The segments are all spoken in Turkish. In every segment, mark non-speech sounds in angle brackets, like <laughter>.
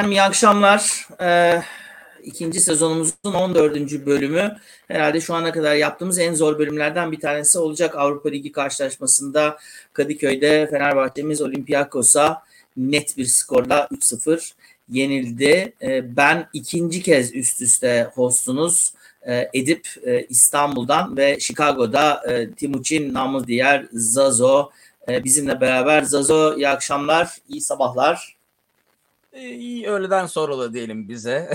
Efendim iyi akşamlar. Ee, ikinci sezonumuzun 14. bölümü herhalde şu ana kadar yaptığımız en zor bölümlerden bir tanesi olacak. Avrupa Ligi karşılaşmasında Kadıköy'de Fenerbahçe'miz Olympiakos'a net bir skorla 3-0 yenildi. Ee, ben ikinci kez üst üste hostunuz e, Edip e, İstanbul'dan ve Chicago'da e, Timuçin namı diğer Zazo e, bizimle beraber. Zazo iyi akşamlar, iyi sabahlar. İyi öğleden sonra da diyelim bize.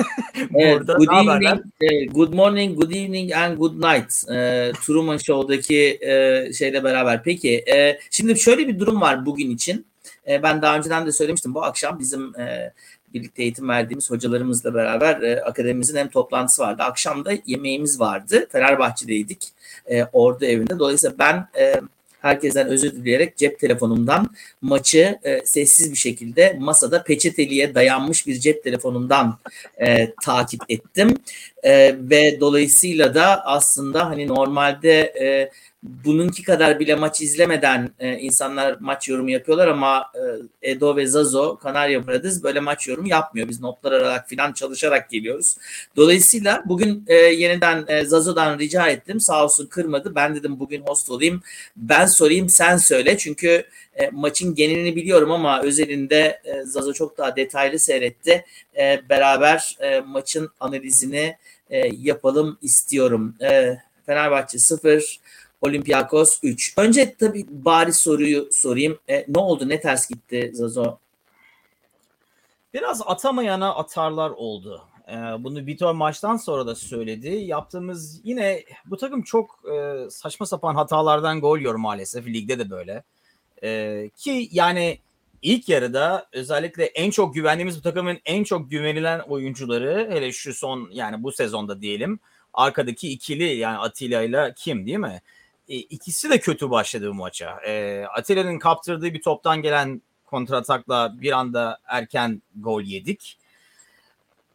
<laughs> evet, good evening, e, good morning, good evening and good night. E, Truman Show'daki e, şeyle beraber. Peki, e, şimdi şöyle bir durum var bugün için. E, ben daha önceden de söylemiştim. Bu akşam bizim e, birlikte eğitim verdiğimiz hocalarımızla beraber e, akademimizin hem toplantısı vardı. Akşam da yemeğimiz vardı. Fenerbahçe'deydik. E, ordu evinde. Dolayısıyla ben... E, herkesten özür dileyerek cep telefonumdan maçı e, sessiz bir şekilde masada peçeteliğe dayanmış bir cep telefonundan e, takip ettim. E, ve dolayısıyla da aslında hani normalde e, bununki kadar bile maç izlemeden e, insanlar maç yorumu yapıyorlar ama e, Edo ve Zazo Kanarya Brothers böyle maç yorumu yapmıyor. Biz notlar alarak filan çalışarak geliyoruz. Dolayısıyla bugün e, yeniden e, Zazo'dan rica ettim. Sağ olsun kırmadı. Ben dedim bugün host olayım. Ben sorayım sen söyle. Çünkü e, maçın genelini biliyorum ama özelinde e, Zazo çok daha detaylı seyretti. E, beraber e, maçın analizini e, yapalım istiyorum. E, Fenerbahçe 0, Olympiakos 3. Önce tabii bari soruyu sorayım. E, ne oldu? Ne ters gitti Zazo? Biraz atamayana atarlar oldu. Ee, bunu Vitor maçtan sonra da söyledi. Yaptığımız yine bu takım çok e, saçma sapan hatalardan gol yiyor maalesef. Ligde de böyle. Ee, ki yani ilk yarıda özellikle en çok güvendiğimiz bu takımın en çok güvenilen oyuncuları hele şu son yani bu sezonda diyelim arkadaki ikili yani Atilla ile kim değil mi? E, ikisi de kötü başladı bu maça. E, Atilla'nın kaptırdığı bir toptan gelen kontratakla bir anda erken gol yedik.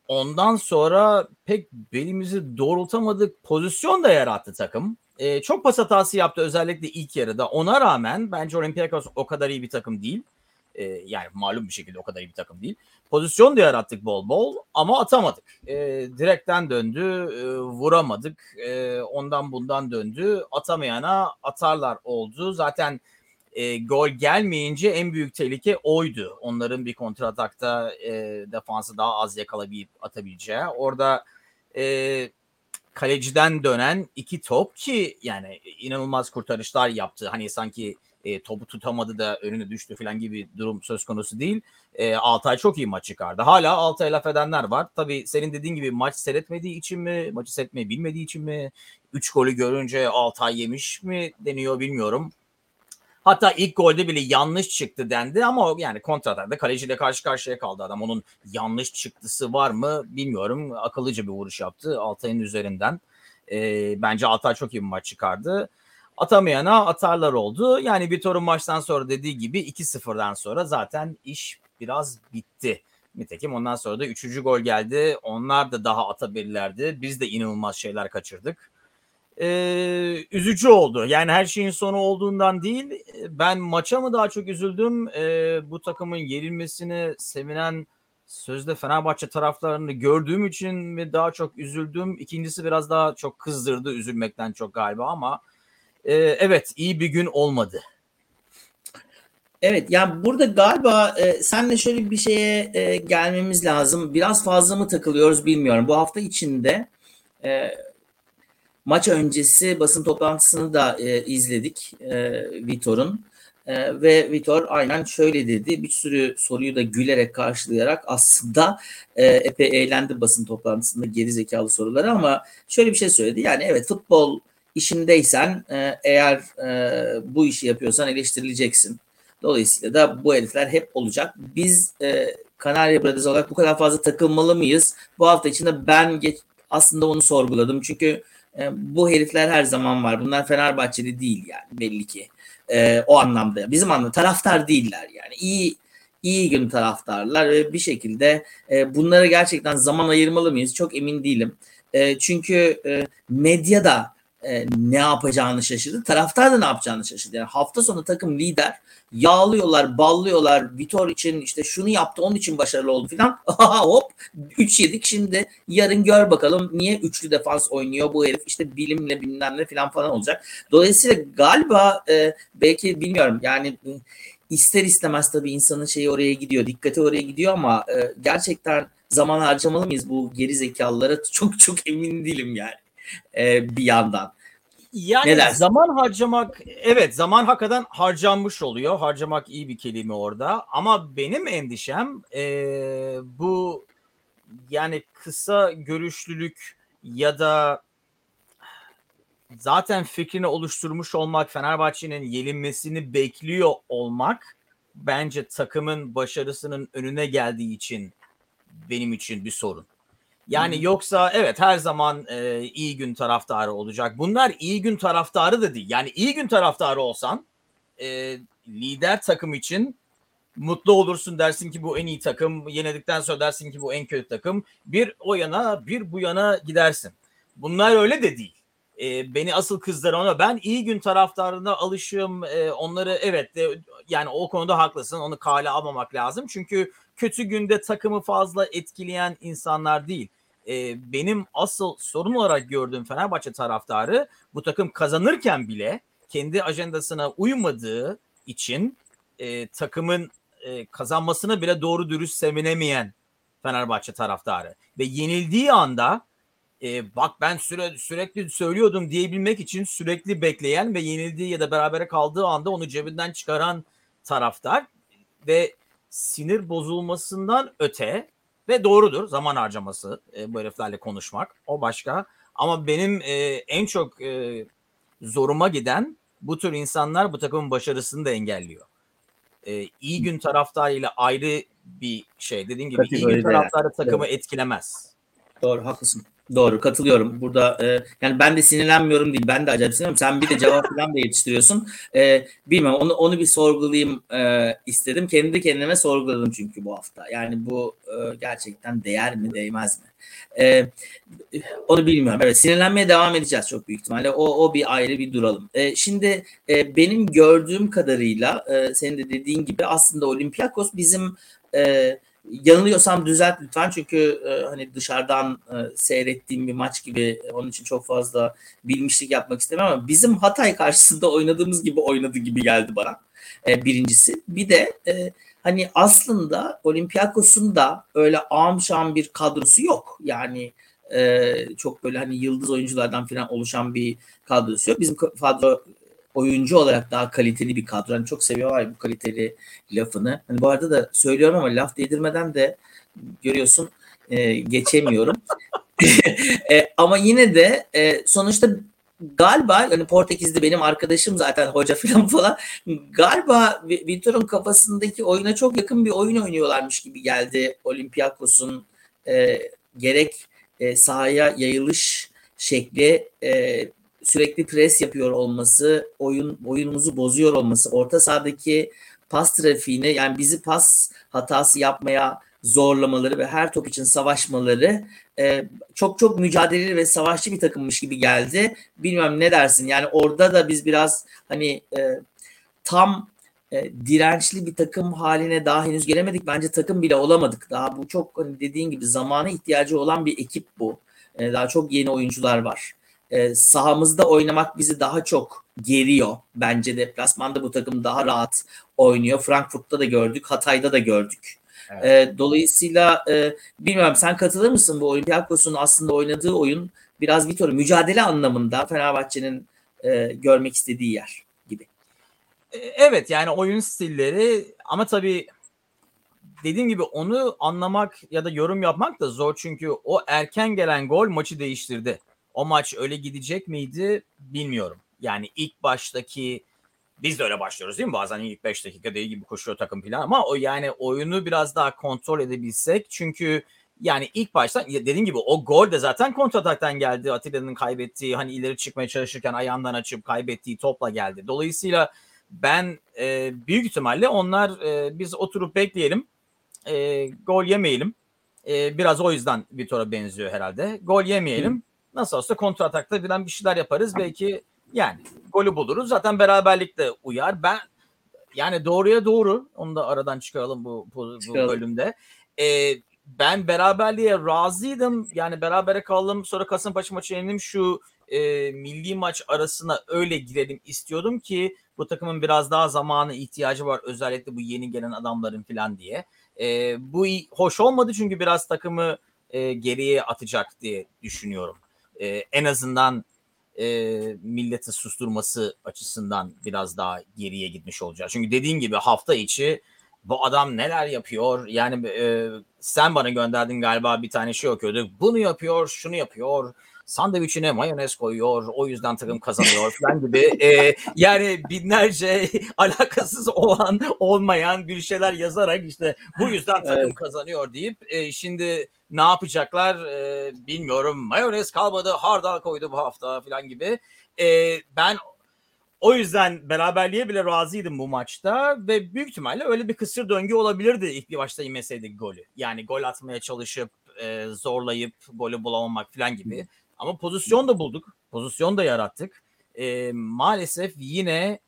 Ondan sonra pek belimizi doğrultamadık. Pozisyon da yarattı takım. E, çok pas hatası yaptı özellikle ilk yarıda. Ona rağmen bence Olympiakos o kadar iyi bir takım değil. E, yani malum bir şekilde o kadar iyi bir takım değil. Pozisyon da yarattık bol bol ama atamadık. E, direkten döndü, e, vuramadık. E, ondan bundan döndü. Atamayana atarlar oldu. Zaten e, gol gelmeyince en büyük tehlike oydu. Onların bir kontratakta e, defansı daha az yakalayıp atabileceği. Orada e, kaleciden dönen iki top ki yani inanılmaz kurtarışlar yaptı. Hani sanki e, topu tutamadı da önüne düştü falan gibi durum söz konusu değil. E, Altay çok iyi maç çıkardı. Hala Altay laf edenler var. Tabii senin dediğin gibi maç seyretmediği için mi, maçı seyretmeyi bilmediği için mi, 3 golü görünce Altay yemiş mi deniyor bilmiyorum. Hatta ilk golde bile yanlış çıktı dendi ama yani kontratakta kaleciyle karşı karşıya kaldı adam. Onun yanlış çıktısı var mı bilmiyorum. Akıllıca bir vuruş yaptı Altay'ın üzerinden. E, bence Altay çok iyi bir maç çıkardı. Atamayana atarlar oldu. Yani bir torun maçtan sonra dediği gibi 2-0'dan sonra zaten iş biraz bitti. Nitekim ondan sonra da 3. gol geldi. Onlar da daha atabilirlerdi. Biz de inanılmaz şeyler kaçırdık. Ee, üzücü oldu. Yani her şeyin sonu olduğundan değil. Ben maça mı daha çok üzüldüm? Ee, bu takımın yenilmesini sevinen sözde Fenerbahçe taraflarını gördüğüm için mi daha çok üzüldüm? İkincisi biraz daha çok kızdırdı üzülmekten çok galiba ama e, evet iyi bir gün olmadı. Evet yani burada galiba e, senle şöyle bir şeye e, gelmemiz lazım. Biraz fazla mı takılıyoruz bilmiyorum. Bu hafta içinde e, maç öncesi basın toplantısını da e, izledik e, Vitor'un. E, ve Vitor aynen şöyle dedi. Bir sürü soruyu da gülerek karşılayarak aslında e, epey eğlendi basın toplantısında geri zekalı soruları ama şöyle bir şey söyledi. Yani evet futbol işindeysen e, eğer e, bu işi yapıyorsan eleştirileceksin. Dolayısıyla da bu herifler hep olacak. Biz e, Kanarya Brothers olarak bu kadar fazla takılmalı mıyız? Bu hafta içinde ben geç, aslında onu sorguladım. Çünkü e, bu herifler her zaman var. Bunlar Fenerbahçeli değil yani belli ki. E, o anlamda. Bizim anlamda taraftar değiller yani. İyi iyi gün taraftarlar ve bir şekilde e, bunlara gerçekten zaman ayırmalı mıyız? Çok emin değilim. E, çünkü e, medyada e, ne yapacağını şaşırdı. Taraftar da ne yapacağını şaşırdı. Yani hafta sonu takım lider yağlıyorlar, ballıyorlar. Vitor için işte şunu yaptı, onun için başarılı oldu filan. <laughs> Hop 3 yedik şimdi yarın gör bakalım niye üçlü defans oynuyor bu herif işte bilimle bilmem ne filan falan olacak. Dolayısıyla galiba e, belki bilmiyorum yani ister istemez tabii insanın şeyi oraya gidiyor, dikkati oraya gidiyor ama e, gerçekten zaman harcamalı mıyız bu geri zekalılara <laughs> çok çok emin değilim yani e, bir yandan. Yani ne zaman harcamak evet zaman hakikaten harcanmış oluyor. Harcamak iyi bir kelime orada. Ama benim endişem e, bu yani kısa görüşlülük ya da zaten fikrini oluşturmuş olmak Fenerbahçe'nin yelinmesini bekliyor olmak bence takımın başarısının önüne geldiği için benim için bir sorun. Yani hmm. yoksa evet her zaman e, iyi gün taraftarı olacak. Bunlar iyi gün taraftarı da değil. Yani iyi gün taraftarı olsan e, lider takım için mutlu olursun dersin ki bu en iyi takım. Yenildikten sonra dersin ki bu en kötü takım. Bir o yana bir bu yana gidersin. Bunlar öyle de değil. E, beni asıl kızdıran ona ben iyi gün taraftarına alışığım. E, onları evet de, yani o konuda haklısın. Onu kale almamak lazım. Çünkü kötü günde takımı fazla etkileyen insanlar değil. E, benim asıl sorun olarak gördüğüm Fenerbahçe taraftarı bu takım kazanırken bile kendi ajandasına uymadığı için e, takımın e, kazanmasını bile doğru dürüst sevinemeyen Fenerbahçe taraftarı ve yenildiği anda e, bak ben süre, sürekli söylüyordum diyebilmek için sürekli bekleyen ve yenildiği ya da berabere kaldığı anda onu cebinden çıkaran taraftar ve sinir bozulmasından öte ve doğrudur zaman harcaması e, bu heriflerle konuşmak o başka ama benim e, en çok e, zoruma giden bu tür insanlar bu takımın başarısını da engelliyor. E, iyi gün taraftarıyla ayrı bir şey dediğin gibi iyi gün taraftarı takımı evet. etkilemez. Doğru haklısın. Doğru katılıyorum. Burada e, yani ben de sinirlenmiyorum değil. Ben de acayip sinirleniyorum. Sen bir de cevap falan da yetiştiriyorsun. E, bilmem onu onu bir sorgulayayım e, istedim. Kendi kendime sorguladım çünkü bu hafta. Yani bu e, gerçekten değer mi değmez mi? E, onu bilmiyorum. Evet sinirlenmeye devam edeceğiz çok büyük ihtimalle. O, o bir ayrı bir duralım. E, şimdi e, benim gördüğüm kadarıyla e, senin de dediğin gibi aslında Olympiakos bizim e, Yanılıyorsam düzelt lütfen çünkü e, hani dışarıdan e, seyrettiğim bir maç gibi onun için çok fazla bilmişlik yapmak istemem ama bizim Hatay karşısında oynadığımız gibi oynadı gibi geldi bana. E, birincisi. Bir de e, hani aslında Olympiakos'un da öyle amşam bir kadrosu yok. Yani e, çok böyle hani yıldız oyunculardan falan oluşan bir kadrosu yok. Bizim kadro oyuncu olarak daha kaliteli bir kadro. Yani çok seviyorlar bu kaliteli lafını. Hani bu arada da söylüyorum ama laf değdirmeden de görüyorsun e, geçemiyorum. <laughs> e, ama yine de e, sonuçta galiba hani Portekiz'de benim arkadaşım zaten hoca falan falan galiba Vitor'un kafasındaki oyuna çok yakın bir oyun oynuyorlarmış gibi geldi Olympiakos'un e, gerek e, sahaya yayılış şekli e, sürekli pres yapıyor olması, oyun oyunumuzu bozuyor olması, orta sahadaki pas trafiğini yani bizi pas hatası yapmaya zorlamaları ve her top için savaşmaları e, çok çok mücadeleli ve savaşçı bir takımmış gibi geldi. Bilmem ne dersin. Yani orada da biz biraz hani e, tam e, dirençli bir takım haline daha henüz gelemedik. Bence takım bile olamadık. Daha bu çok hani dediğin gibi zamana ihtiyacı olan bir ekip bu. E, daha çok yeni oyuncular var e, sahamızda oynamak bizi daha çok geriyor. Bence deplasmanda bu takım daha rahat oynuyor. Frankfurt'ta da gördük, Hatay'da da gördük. Evet. E, dolayısıyla e, bilmiyorum sen katılır mısın bu Olympiakos'un aslında oynadığı oyun biraz Vitor mücadele anlamında Fenerbahçe'nin e, görmek istediği yer gibi. E, evet yani oyun stilleri ama tabii dediğim gibi onu anlamak ya da yorum yapmak da zor çünkü o erken gelen gol maçı değiştirdi o maç öyle gidecek miydi bilmiyorum. Yani ilk baştaki biz de öyle başlıyoruz değil mi? Bazen ilk 5 dakika değil gibi koşuyor takım falan ama o yani oyunu biraz daha kontrol edebilsek çünkü yani ilk başta dediğim gibi o gol de zaten kontrataktan geldi. Atilla'nın kaybettiği hani ileri çıkmaya çalışırken ayağından açıp kaybettiği topla geldi. Dolayısıyla ben e, büyük ihtimalle onlar e, biz oturup bekleyelim. E, gol yemeyelim. E, biraz o yüzden Vitor'a benziyor herhalde. Gol yemeyelim. Hı nasıl olsa kontra atakta falan bir şeyler yaparız. Belki yani golü buluruz. Zaten beraberlik de uyar. Ben yani doğruya doğru. Onu da aradan çıkaralım bu, bu, bu bölümde. Ee, ben beraberliğe razıydım. Yani berabere kaldım. Sonra Kasımpaşa maçı yenildim. Şu e, milli maç arasına öyle girelim istiyordum ki bu takımın biraz daha zamanı ihtiyacı var. Özellikle bu yeni gelen adamların falan diye. E, bu hoş olmadı çünkü biraz takımı e, geriye atacak diye düşünüyorum. E, en azından e, milleti susturması açısından biraz daha geriye gitmiş olacak. Çünkü dediğin gibi hafta içi bu adam neler yapıyor? Yani e, sen bana gönderdin galiba bir tane şey okuyordu. Bunu yapıyor, şunu yapıyor sandviçine mayonez koyuyor o yüzden takım <laughs> kazanıyor falan gibi e, yani binlerce <laughs> alakasız olan olmayan bir şeyler yazarak işte bu yüzden takım evet. kazanıyor deyip e, şimdi ne yapacaklar e, bilmiyorum mayonez kalmadı hardal koydu bu hafta falan gibi e, ben o yüzden beraberliğe bile razıydım bu maçta ve büyük ihtimalle öyle bir kısır döngü olabilirdi ilk bir başta yemeseydik golü. Yani gol atmaya çalışıp e, zorlayıp golü bulamamak falan gibi. Ama pozisyon da bulduk. Pozisyon da yarattık. E, maalesef yine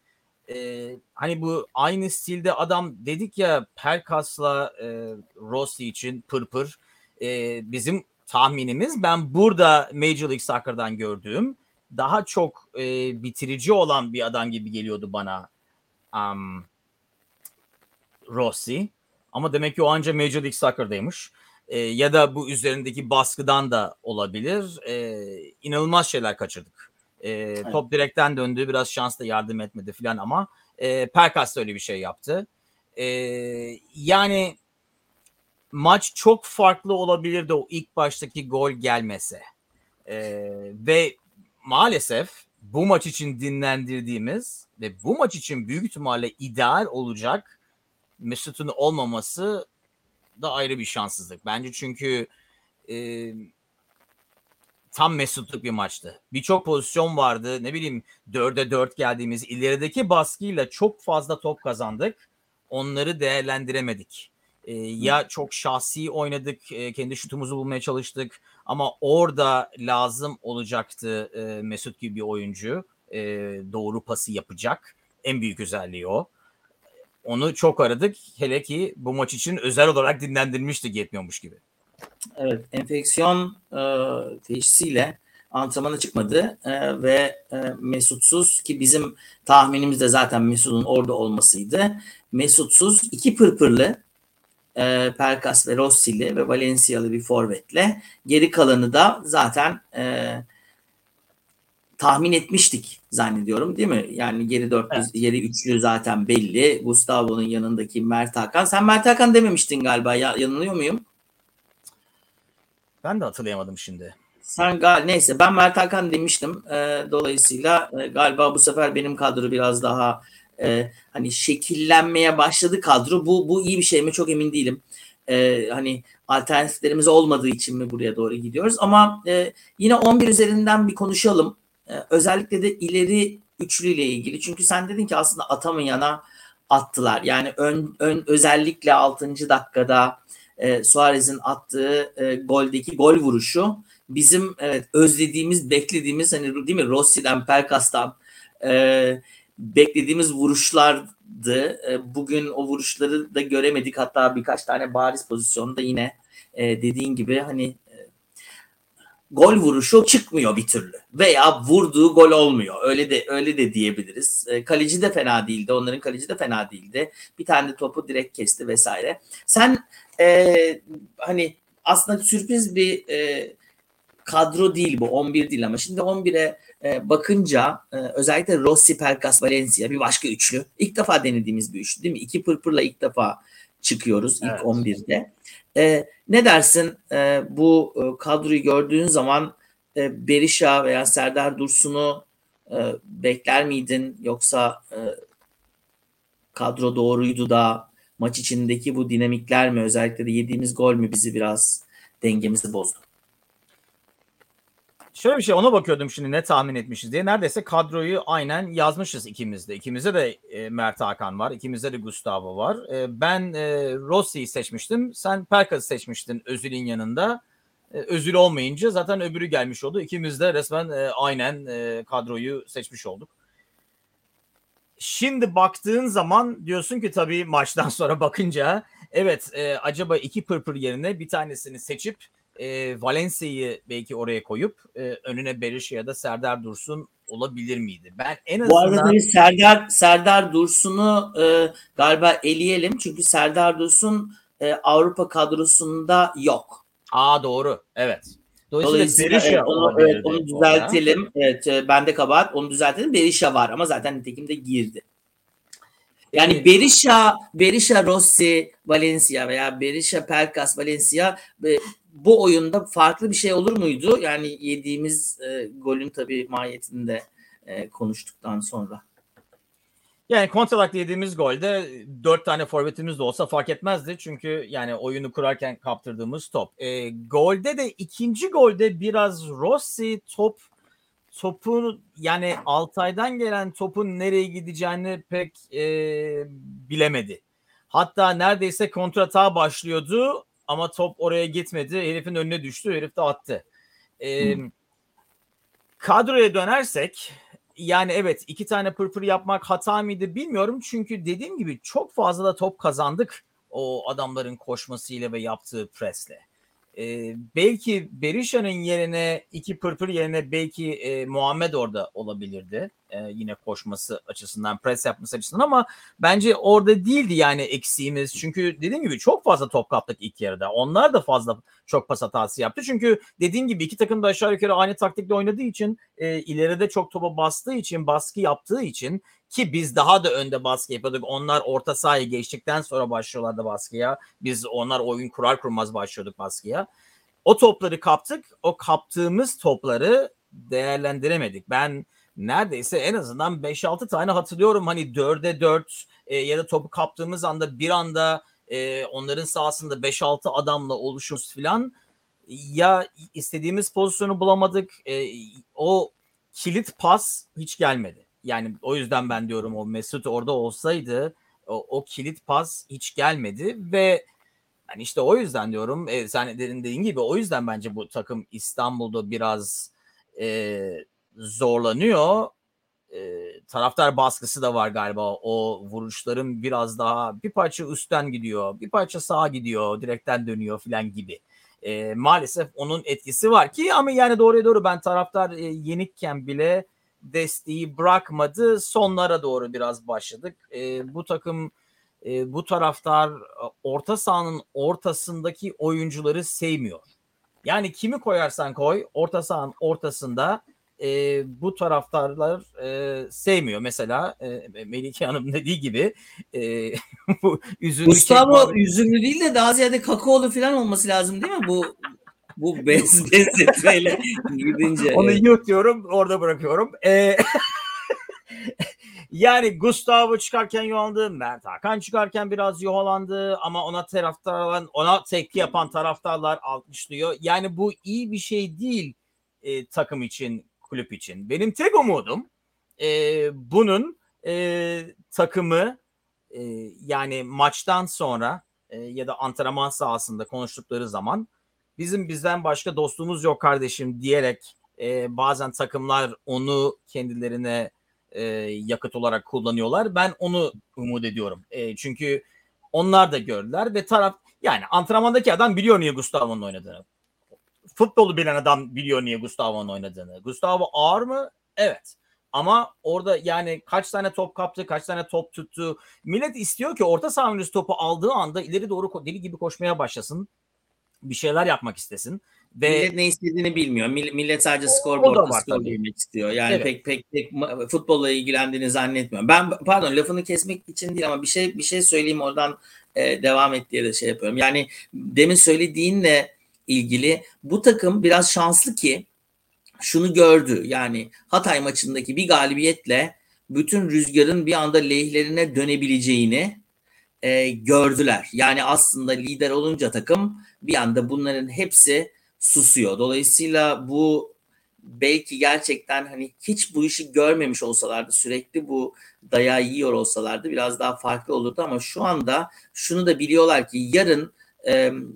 e, hani bu aynı stilde adam dedik ya Perkas'la e, Rossi için pırpır. E, bizim tahminimiz ben burada Major League Soccer'dan gördüğüm daha çok e, bitirici olan bir adam gibi geliyordu bana um, Rossi. Ama demek ki o anca Major League Soccer'daymış e, ya da bu üzerindeki baskıdan da olabilir. E, inanılmaz şeyler kaçırdık. E, evet. Top direkten döndü. Biraz şans da yardım etmedi falan ama e, Perkas da öyle bir şey yaptı. E, yani maç çok farklı olabilirdi o ilk baştaki gol gelmese. E, ve maalesef bu maç için dinlendirdiğimiz ve bu maç için büyük ihtimalle ideal olacak Mesut'un olmaması da ayrı bir şanssızlık. Bence çünkü e, tam mesutluk bir maçtı. Birçok pozisyon vardı. Ne bileyim dörde dört geldiğimiz ilerideki baskıyla çok fazla top kazandık. Onları değerlendiremedik. E, ya çok şahsi oynadık, e, kendi şutumuzu bulmaya çalıştık ama orada lazım olacaktı e, Mesut gibi bir oyuncu. E, doğru pası yapacak. En büyük özelliği o onu çok aradık. Hele ki bu maç için özel olarak dinlendirmiştik yetmiyormuş gibi. Evet, enfeksiyon e, teşhisiyle antrenmana çıkmadı e, ve e, Mesutsuz ki bizim tahminimiz de zaten Mesut'un orada olmasıydı. Mesutsuz iki pırpırlı e, Perkas ve Rossi'li ve Valencia'lı bir forvetle geri kalanı da zaten e, tahmin etmiştik zannediyorum değil mi? Yani geri dörtlü, evet. geri üçlü zaten belli. Gustavo'nun yanındaki Mert Hakan. Sen Mert Hakan dememiştin galiba. Ya, yanılıyor muyum? Ben de hatırlayamadım şimdi. Sen gal neyse ben Mert Hakan demiştim. E, dolayısıyla e, galiba bu sefer benim kadro biraz daha e, hani şekillenmeye başladı kadro. Bu bu iyi bir şey mi çok emin değilim. E, hani alternatiflerimiz olmadığı için mi buraya doğru gidiyoruz? Ama e, yine 11 üzerinden bir konuşalım. Ee, özellikle de ileri üçlüyle ilgili. Çünkü sen dedin ki aslında atamayana attılar. Yani ön, ön özellikle 6. dakikada e, Suarez'in attığı e, goldeki gol vuruşu bizim evet özlediğimiz, beklediğimiz hani değil mi Rossi'den, Perkas'tan e, beklediğimiz vuruşlardı. E, bugün o vuruşları da göremedik. Hatta birkaç tane bariz pozisyonda yine e, dediğin gibi hani gol vuruşu çıkmıyor bir türlü veya vurduğu gol olmuyor. Öyle de öyle de diyebiliriz. E, kaleci de fena değildi. Onların kaleci de fena değildi. Bir tane de topu direkt kesti vesaire. Sen e, hani aslında sürpriz bir e, kadro değil bu 11 değil ama şimdi 11'e e, bakınca e, özellikle Rossi, Pelkas, Valencia bir başka üçlü. İlk defa denediğimiz bir üçlü değil mi? İki pırpırla ilk defa çıkıyoruz ilk evet. 11'de. E, ne dersin e, bu e, kadroyu gördüğün zaman e, Berisha veya Serdar Dursun'u e, bekler miydin yoksa e, kadro doğruydu da maç içindeki bu dinamikler mi özellikle de yediğimiz gol mü bizi biraz dengemizi bozdu? Şöyle bir şey ona bakıyordum şimdi ne tahmin etmişiz diye. Neredeyse kadroyu aynen yazmışız ikimizde. İkimizde de e, Mert Hakan var. ikimizde de Gustavo var. E, ben e, Rossi'yi seçmiştim. Sen Perkas'ı seçmiştin Özil'in yanında. E, Özül olmayınca zaten öbürü gelmiş oldu. İkimiz de resmen aynen kadroyu seçmiş olduk. Şimdi baktığın zaman diyorsun ki tabii <laughs> maçtan sonra bakınca evet acaba iki pırpır yerine bir tanesini seçip e, Valencia'yı belki oraya koyup e, önüne Berisha ya da Serdar Dursun olabilir miydi? Ben en azından... Bu arada Serdar Serdar Dursun'u e, galiba eleyelim çünkü Serdar Dursun e, Avrupa kadrosunda yok. Aa doğru. Evet. Dolayısıyla, Dolayısıyla Berisha evet, onu, evet, onu düzeltelim. Evet, e, bende kabahat. Onu düzeltelim. Berisha var ama zaten nitekim de girdi. Yani Berisha, Berisha Rossi Valencia veya Berisha Pelkas Valencia bu oyunda farklı bir şey olur muydu? Yani yediğimiz e, golün tabii mahiyetinde e, konuştuktan sonra. Yani kontratak yediğimiz golde dört tane forvetimiz de olsa fark etmezdi. Çünkü yani oyunu kurarken kaptırdığımız top. E, golde de ikinci golde biraz Rossi top topun yani Altay'dan gelen topun nereye gideceğini pek e, bilemedi. Hatta neredeyse kontratağa başlıyordu ama top oraya gitmedi. Herifin önüne düştü. Herif de attı. E, kadroya dönersek yani evet iki tane pırpır yapmak hata mıydı bilmiyorum. Çünkü dediğim gibi çok fazla da top kazandık o adamların koşmasıyla ve yaptığı presle. Ee, belki Berisha'nın yerine iki pırpır yerine belki e, Muhammed orada olabilirdi. E, yine koşması açısından, pres yapması açısından ama bence orada değildi yani eksiğimiz. Çünkü dediğim gibi çok fazla top kaptık ilk yarıda. Onlar da fazla çok pas hatası yaptı. Çünkü dediğim gibi iki takım da aşağı yukarı aynı taktikle oynadığı için e, ileride çok topa bastığı için, baskı yaptığı için ki biz daha da önde baskı yapıyorduk. Onlar orta sahaya geçtikten sonra başlıyorlardı baskıya. Biz onlar oyun kurar kurmaz başlıyorduk baskıya. O topları kaptık. O kaptığımız topları değerlendiremedik. Ben neredeyse en azından 5-6 tane hatırlıyorum. Hani 4'e 4 e, ya da topu kaptığımız anda bir anda e, onların sahasında 5-6 adamla oluşumuz falan. Ya istediğimiz pozisyonu bulamadık. E, o kilit pas hiç gelmedi. Yani o yüzden ben diyorum o Mesut orada olsaydı o, o kilit pas hiç gelmedi ve yani işte o yüzden diyorum e, sen dediğin gibi o yüzden bence bu takım İstanbul'da biraz e, zorlanıyor. E, taraftar baskısı da var galiba. O vuruşların biraz daha bir parça üstten gidiyor, bir parça sağa gidiyor, direkten dönüyor filan gibi. E, maalesef onun etkisi var ki ama yani doğruya doğru ben taraftar e, yenikken bile desteği bırakmadı. Sonlara doğru biraz başladık. E, bu takım e, bu taraftar orta sahanın ortasındaki oyuncuları sevmiyor. Yani kimi koyarsan koy orta sahanın ortasında e, bu taraftarlar e, sevmiyor. Mesela e, Melike Hanım dediği gibi e, <laughs> bu üzümlü Gustavo kek... üzümlü değil de daha ziyade kakaolu falan olması lazım değil mi? Bu bu bez <laughs> benzetmeyle gidince. Onu evet. yutuyorum orada bırakıyorum. E, <laughs> yani Gustavo çıkarken yuhalandı. Mert Hakan çıkarken biraz yuhalandı ama ona taraftarlar ona tepki yapan taraftarlar alkışlıyor. Yani bu iyi bir şey değil e, takım için kulüp için. Benim tek umudum e, bunun e, takımı e, yani maçtan sonra e, ya da antrenman sahasında konuştukları zaman bizim bizden başka dostumuz yok kardeşim diyerek e, bazen takımlar onu kendilerine e, yakıt olarak kullanıyorlar. Ben onu umut ediyorum. E, çünkü onlar da gördüler ve taraf yani antrenmandaki adam biliyor niye Gustavo'nun oynadığını futbolu bilen adam biliyor niye Gustavo'nun oynadığını. Gustavo ağır mı? Evet. Ama orada yani kaç tane top kaptı, kaç tane top tuttu. Millet istiyor ki orta saha topu aldığı anda ileri doğru deli gibi koşmaya başlasın. Bir şeyler yapmak istesin. Ve millet ne istediğini bilmiyor. Millet sadece skorboardda skor görmek istiyor. Yani evet. pek pek pek futbolla ilgilendiğini zannetmiyorum. Ben pardon lafını kesmek için değil ama bir şey bir şey söyleyeyim oradan e, devam et diye de şey yapıyorum. Yani demin söylediğinle ilgili bu takım biraz şanslı ki şunu gördü. Yani Hatay maçındaki bir galibiyetle bütün rüzgarın bir anda lehlerine dönebileceğini e, gördüler. Yani aslında lider olunca takım bir anda bunların hepsi susuyor. Dolayısıyla bu belki gerçekten hani hiç bu işi görmemiş olsalardı sürekli bu dayağı yiyor olsalardı biraz daha farklı olurdu ama şu anda şunu da biliyorlar ki yarın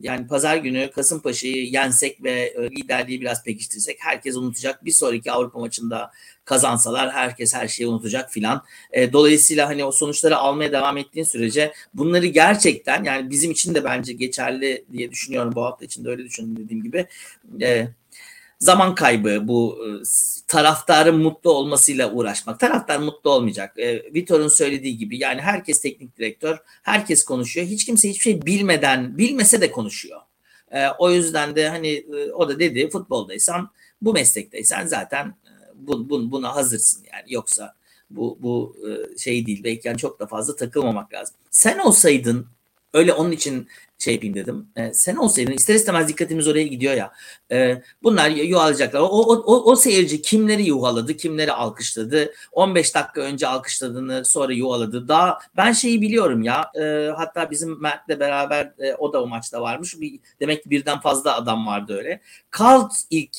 yani pazar günü Kasımpaşa'yı yensek ve e, liderliği biraz pekiştirsek herkes unutacak. Bir sonraki Avrupa maçında kazansalar herkes her şeyi unutacak filan. E, dolayısıyla hani o sonuçları almaya devam ettiğin sürece bunları gerçekten yani bizim için de bence geçerli diye düşünüyorum bu hafta içinde öyle düşündüm dediğim gibi. E, zaman kaybı bu e, taraftarın mutlu olmasıyla uğraşmak. Taraftar mutlu olmayacak. E, Vitor'un söylediği gibi yani herkes teknik direktör, herkes konuşuyor. Hiç kimse hiçbir şey bilmeden, bilmese de konuşuyor. E, o yüzden de hani e, o da dedi futboldaysan, bu meslekteysen zaten e, bu, bu, buna hazırsın yani. Yoksa bu bu e, şey değil. Belki yani çok da fazla takılmamak lazım. Sen olsaydın öyle onun için şey yapayım dedim. E, sen olsaydın ister istemez dikkatimiz oraya gidiyor ya. E, bunlar yuvalayacaklar. O, o, o, o seyirci kimleri yuvaladı, kimleri alkışladı. 15 dakika önce alkışladığını sonra yuvaladı. Daha ben şeyi biliyorum ya. E, hatta bizim Mert'le beraber e, o da o maçta varmış. Bir, demek ki birden fazla adam vardı öyle. Kalt ilk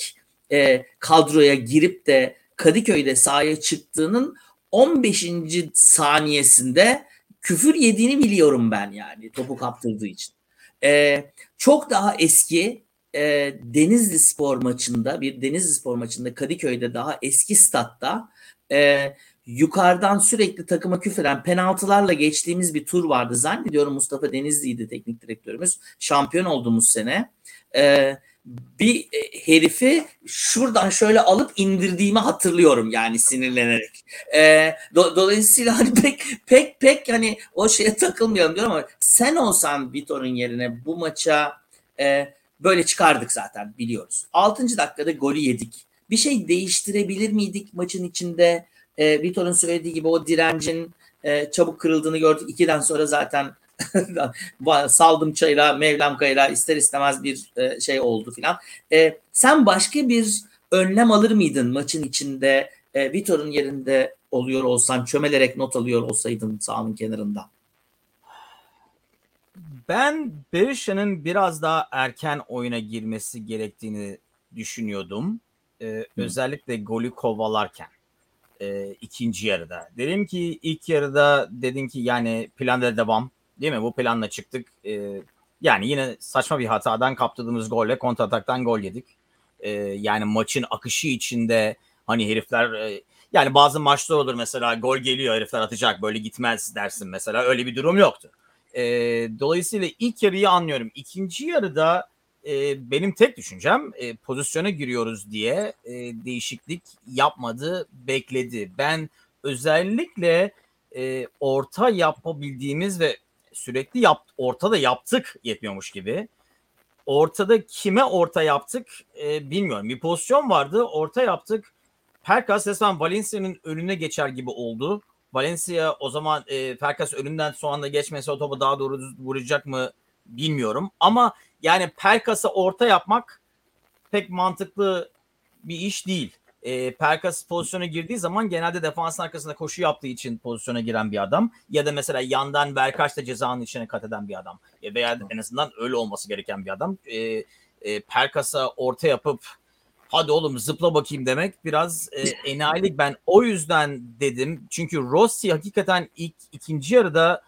e, kadroya girip de Kadıköy'de sahaya çıktığının 15. saniyesinde küfür yediğini biliyorum ben yani topu kaptırdığı için. E, çok daha eski e, Denizli Spor maçında bir Denizli Spor maçında Kadıköy'de daha eski statta e, yukarıdan sürekli takıma küfeden penaltılarla geçtiğimiz bir tur vardı. Zannediyorum Mustafa Denizli'ydi teknik direktörümüz. Şampiyon olduğumuz sene. E, bir e, herifi şuradan şöyle alıp indirdiğimi hatırlıyorum yani sinirlenerek. E, do, dolayısıyla hani pek pek pek hani o şeye takılmayalım diyorum ama sen olsan Vitor'un yerine bu maça e, böyle çıkardık zaten biliyoruz. 6. dakikada golü yedik. Bir şey değiştirebilir miydik maçın içinde? E, Vitor'un söylediği gibi o direncin e, çabuk kırıldığını gördük. İkiden sonra zaten <laughs> saldım çayla Mevlam kayla ister istemez bir e, şey oldu filan. E, sen başka bir önlem alır mıydın maçın içinde e, Vitor'un yerinde oluyor olsan çömelerek not alıyor olsaydın sahanın kenarında? Ben Berisha'nın biraz daha erken oyuna girmesi gerektiğini düşünüyordum. Ee, özellikle golü kovalarken e, ikinci yarıda. Dedim ki ilk yarıda dedin ki yani planda devam Değil mi? Bu planla çıktık. E, yani yine saçma bir hatadan kaptırdığımız golle kontrataktan gol yedik. E, yani maçın akışı içinde hani herifler e, yani bazı maçlar olur mesela gol geliyor herifler atacak böyle gitmez dersin mesela öyle bir durum yoktu. E, dolayısıyla ilk yarıyı anlıyorum. İkinci yarıda e, benim tek düşüncem e, pozisyona giriyoruz diye e, değişiklik yapmadı, bekledi. Ben özellikle e, orta yapabildiğimiz ve sürekli yap, ortada yaptık yetmiyormuş gibi. Ortada kime orta yaptık e, bilmiyorum. Bir pozisyon vardı orta yaptık. Perkas resmen Valencia'nın önüne geçer gibi oldu. Valencia o zaman e, Perkas önünden son anda geçmese o topu daha doğru vuracak mı bilmiyorum. Ama yani Perkas'a orta yapmak pek mantıklı bir iş değil e, Perkas pozisyona girdiği zaman genelde defansın arkasında koşu yaptığı için pozisyona giren bir adam. Ya da mesela yandan Berkaç da cezanın içine kat eden bir adam. E, veya en azından öyle olması gereken bir adam. E, e, Perkas'a orta yapıp hadi oğlum zıpla bakayım demek biraz e, enayilik. Ben o yüzden dedim. Çünkü Rossi hakikaten ilk ikinci yarıda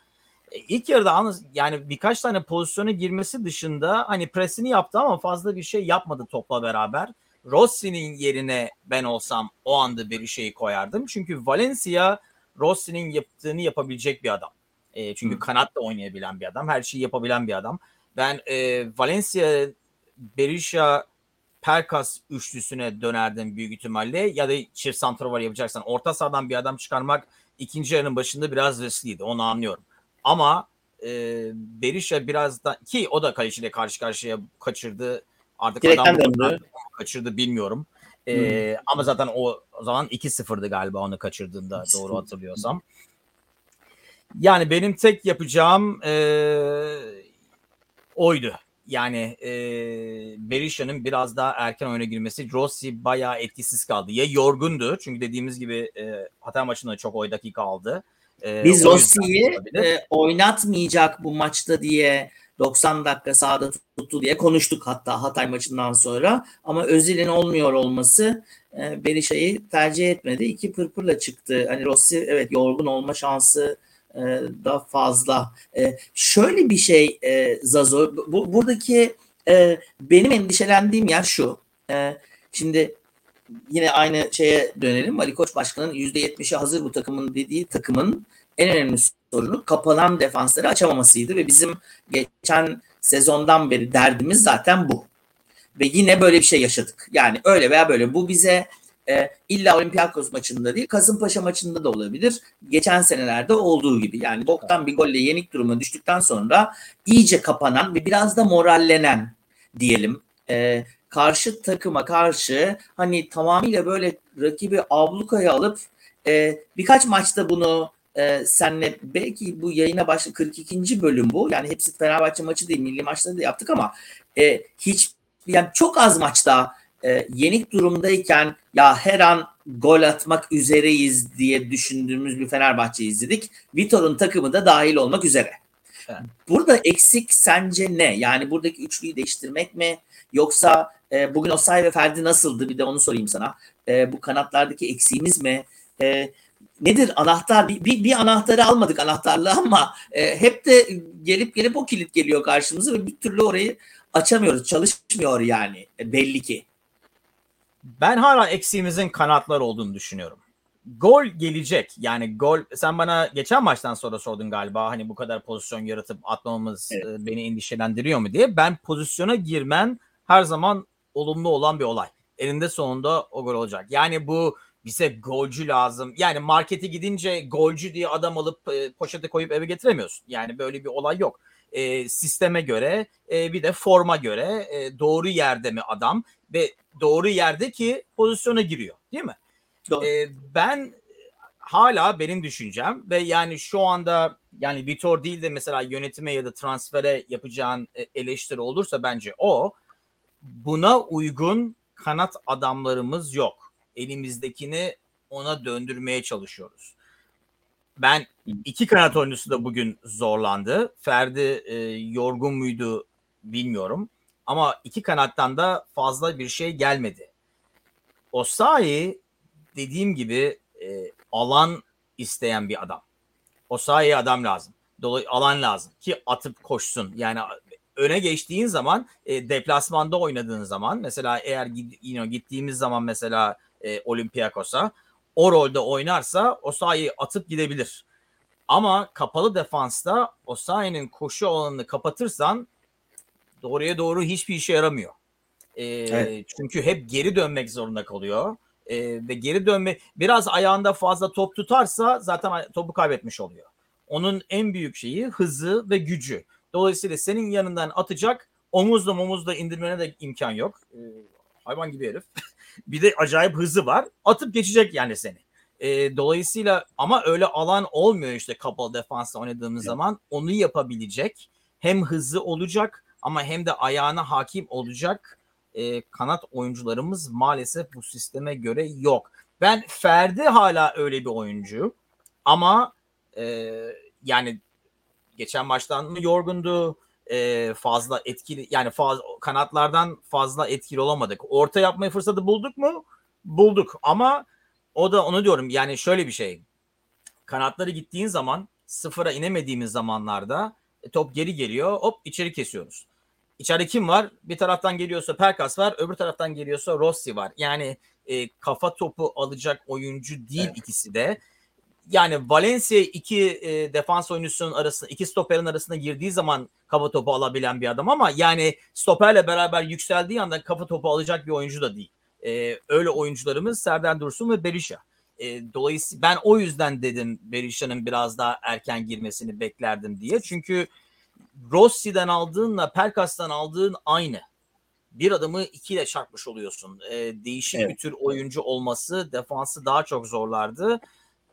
e, ilk yarıda yani birkaç tane pozisyona girmesi dışında hani presini yaptı ama fazla bir şey yapmadı topla beraber. Rossi'nin yerine ben olsam o anda bir şeyi koyardım. Çünkü Valencia Rossi'nin yaptığını yapabilecek bir adam. E, çünkü hmm. da oynayabilen bir adam. Her şeyi yapabilen bir adam. Ben e, Valencia, Berisha, Perkas üçlüsüne dönerdim büyük ihtimalle. Ya da çift santrafor yapacaksan orta sahadan bir adam çıkarmak ikinci yarının başında biraz riskliydi. Onu anlıyorum. Ama e, Berisha biraz da ki o da kaleciyle karşı karşıya kaçırdı. Artık Direkten adam döndü. kaçırdı bilmiyorum. Ee, hmm. Ama zaten o, o zaman 2-0'dı galiba onu kaçırdığında doğru hatırlıyorsam. Yani benim tek yapacağım e, oydu. Yani e, Berisha'nın biraz daha erken oyuna girmesi. Rossi bayağı etkisiz kaldı. Ya yorgundu çünkü dediğimiz gibi e, Hatay maçında çok oy dakika aldı. E, Biz Rossi'yi e, oynatmayacak bu maçta diye 90 dakika sahada tuttu diye konuştuk hatta Hatay maçından sonra. Ama Özil'in olmuyor olması e, Berisha'yı tercih etmedi. İki pırpırla çıktı. Hani Rossi evet yorgun olma şansı e, da fazla. E, şöyle bir şey e, Zazo, bu, buradaki e, benim endişelendiğim yer şu. E, şimdi yine aynı şeye dönelim. Ali Koç Başkanı'nın %70'i hazır bu takımın dediği takımın en önemli sorunu kapanan defansları açamamasıydı ve bizim geçen sezondan beri derdimiz zaten bu. Ve yine böyle bir şey yaşadık. Yani öyle veya böyle bu bize e, illa Olympiakos maçında değil Kasımpaşa maçında da olabilir. Geçen senelerde olduğu gibi. Yani boktan bir golle yenik duruma düştükten sonra iyice kapanan ve biraz da morallenen diyelim. E, karşı takıma karşı hani tamamıyla böyle rakibi ablukaya alıp e, birkaç maçta bunu e, senle belki bu yayına başlı 42. bölüm bu. Yani hepsi Fenerbahçe maçı değil milli maçları da yaptık ama e, hiç yani çok az maçta e, yenik durumdayken ya her an gol atmak üzereyiz diye düşündüğümüz bir Fenerbahçe izledik. Vitor'un takımı da dahil olmak üzere. Evet. Burada eksik sence ne? Yani buradaki üçlüyü değiştirmek mi? Yoksa e, bugün Osay ve Ferdi nasıldı? Bir de onu sorayım sana. E, bu kanatlardaki eksiğimiz mi? E, nedir anahtar? Bir, bir, bir anahtarı almadık anahtarlığı <laughs> ama e, hep de gelip gelip o kilit geliyor karşımıza ve bir türlü orayı açamıyoruz. Çalışmıyor yani e, belli ki. Ben hala eksiğimizin kanatlar olduğunu düşünüyorum. Gol gelecek. Yani gol sen bana geçen maçtan sonra sordun galiba hani bu kadar pozisyon yaratıp atmamamız evet. E, beni endişelendiriyor mu diye. Ben pozisyona girmen her zaman olumlu olan bir olay. Elinde sonunda o gol olacak. Yani bu bize golcü lazım. Yani markete gidince golcü diye adam alıp e, poşete koyup eve getiremiyorsun. Yani böyle bir olay yok. E, sisteme göre e, bir de forma göre e, doğru yerde mi adam ve doğru yerde ki pozisyona giriyor değil mi? E, ben hala benim düşüncem ve yani şu anda yani Vitor değil de mesela yönetime ya da transfere yapacağın e, eleştiri olursa bence o buna uygun kanat adamlarımız yok. Elimizdekini ona döndürmeye çalışıyoruz. Ben iki kanat oyuncusu da bugün zorlandı. Ferdi e, yorgun muydu bilmiyorum. Ama iki kanattan da fazla bir şey gelmedi. Osayi dediğim gibi e, alan isteyen bir adam. Osayi'ye adam lazım. Dolayı alan lazım ki atıp koşsun. Yani öne geçtiğin zaman e, deplasmanda oynadığın zaman mesela eğer you know, gittiğimiz zaman mesela e, Olympiakos'a o rolde oynarsa Osayi atıp gidebilir. Ama kapalı defansta Osayi'nin koşu alanını kapatırsan doğruya doğru hiçbir işe yaramıyor. E, evet. Çünkü hep geri dönmek zorunda kalıyor. E, ve geri dönme biraz ayağında fazla top tutarsa zaten topu kaybetmiş oluyor. Onun en büyük şeyi hızı ve gücü. Dolayısıyla senin yanından atacak omuzla omuzla indirmene de imkan yok. Ee, hayvan gibi herif. <laughs> bir de acayip hızı var. Atıp geçecek yani seni. Ee, dolayısıyla ama öyle alan olmuyor işte kapalı defansla oynadığımız evet. zaman. Onu yapabilecek. Hem hızlı olacak ama hem de ayağına hakim olacak e, kanat oyuncularımız maalesef bu sisteme göre yok. Ben Ferdi hala öyle bir oyuncu ama e, yani geçen maçtan mı yorgundu? E, fazla etkili yani fazla kanatlardan fazla etkili olamadık. Orta yapmayı fırsatı bulduk mu? Bulduk ama o da onu diyorum yani şöyle bir şey. Kanatları gittiğin zaman sıfıra inemediğimiz zamanlarda e, top geri geliyor hop içeri kesiyoruz. İçeride kim var? Bir taraftan geliyorsa Perkas var, öbür taraftan geliyorsa Rossi var. Yani e, kafa topu alacak oyuncu değil evet. ikisi de yani Valencia iki e, defans oyuncusunun arasında iki stoperin arasında girdiği zaman kafa topu alabilen bir adam ama yani stoperle beraber yükseldiği anda kafa topu alacak bir oyuncu da değil. E, öyle oyuncularımız Serdar Dursun ve Berisha. E, dolayısıyla ben o yüzden dedim Berisha'nın biraz daha erken girmesini beklerdim diye. Çünkü Rossi'den aldığınla Perkas'tan aldığın aynı. Bir adamı ikiyle çarpmış oluyorsun. E, değişik evet. bir tür oyuncu olması defansı daha çok zorlardı.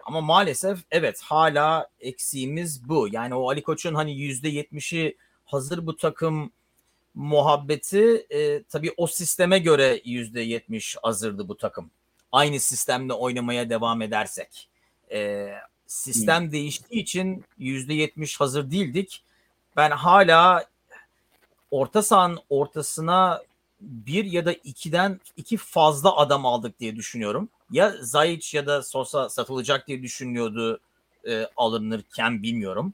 Ama maalesef evet hala eksiğimiz bu. Yani o Ali Koç'un hani yüzde yetmişi hazır bu takım muhabbeti e, tabii o sisteme göre yüzde yetmiş hazırdı bu takım. Aynı sistemle oynamaya devam edersek. E, sistem hmm. değiştiği için yüzde yetmiş hazır değildik. Ben hala orta sahanın ortasına bir ya da ikiden iki fazla adam aldık diye düşünüyorum. Ya Zayic ya da Sosa satılacak diye düşünüyordu e, alınırken bilmiyorum.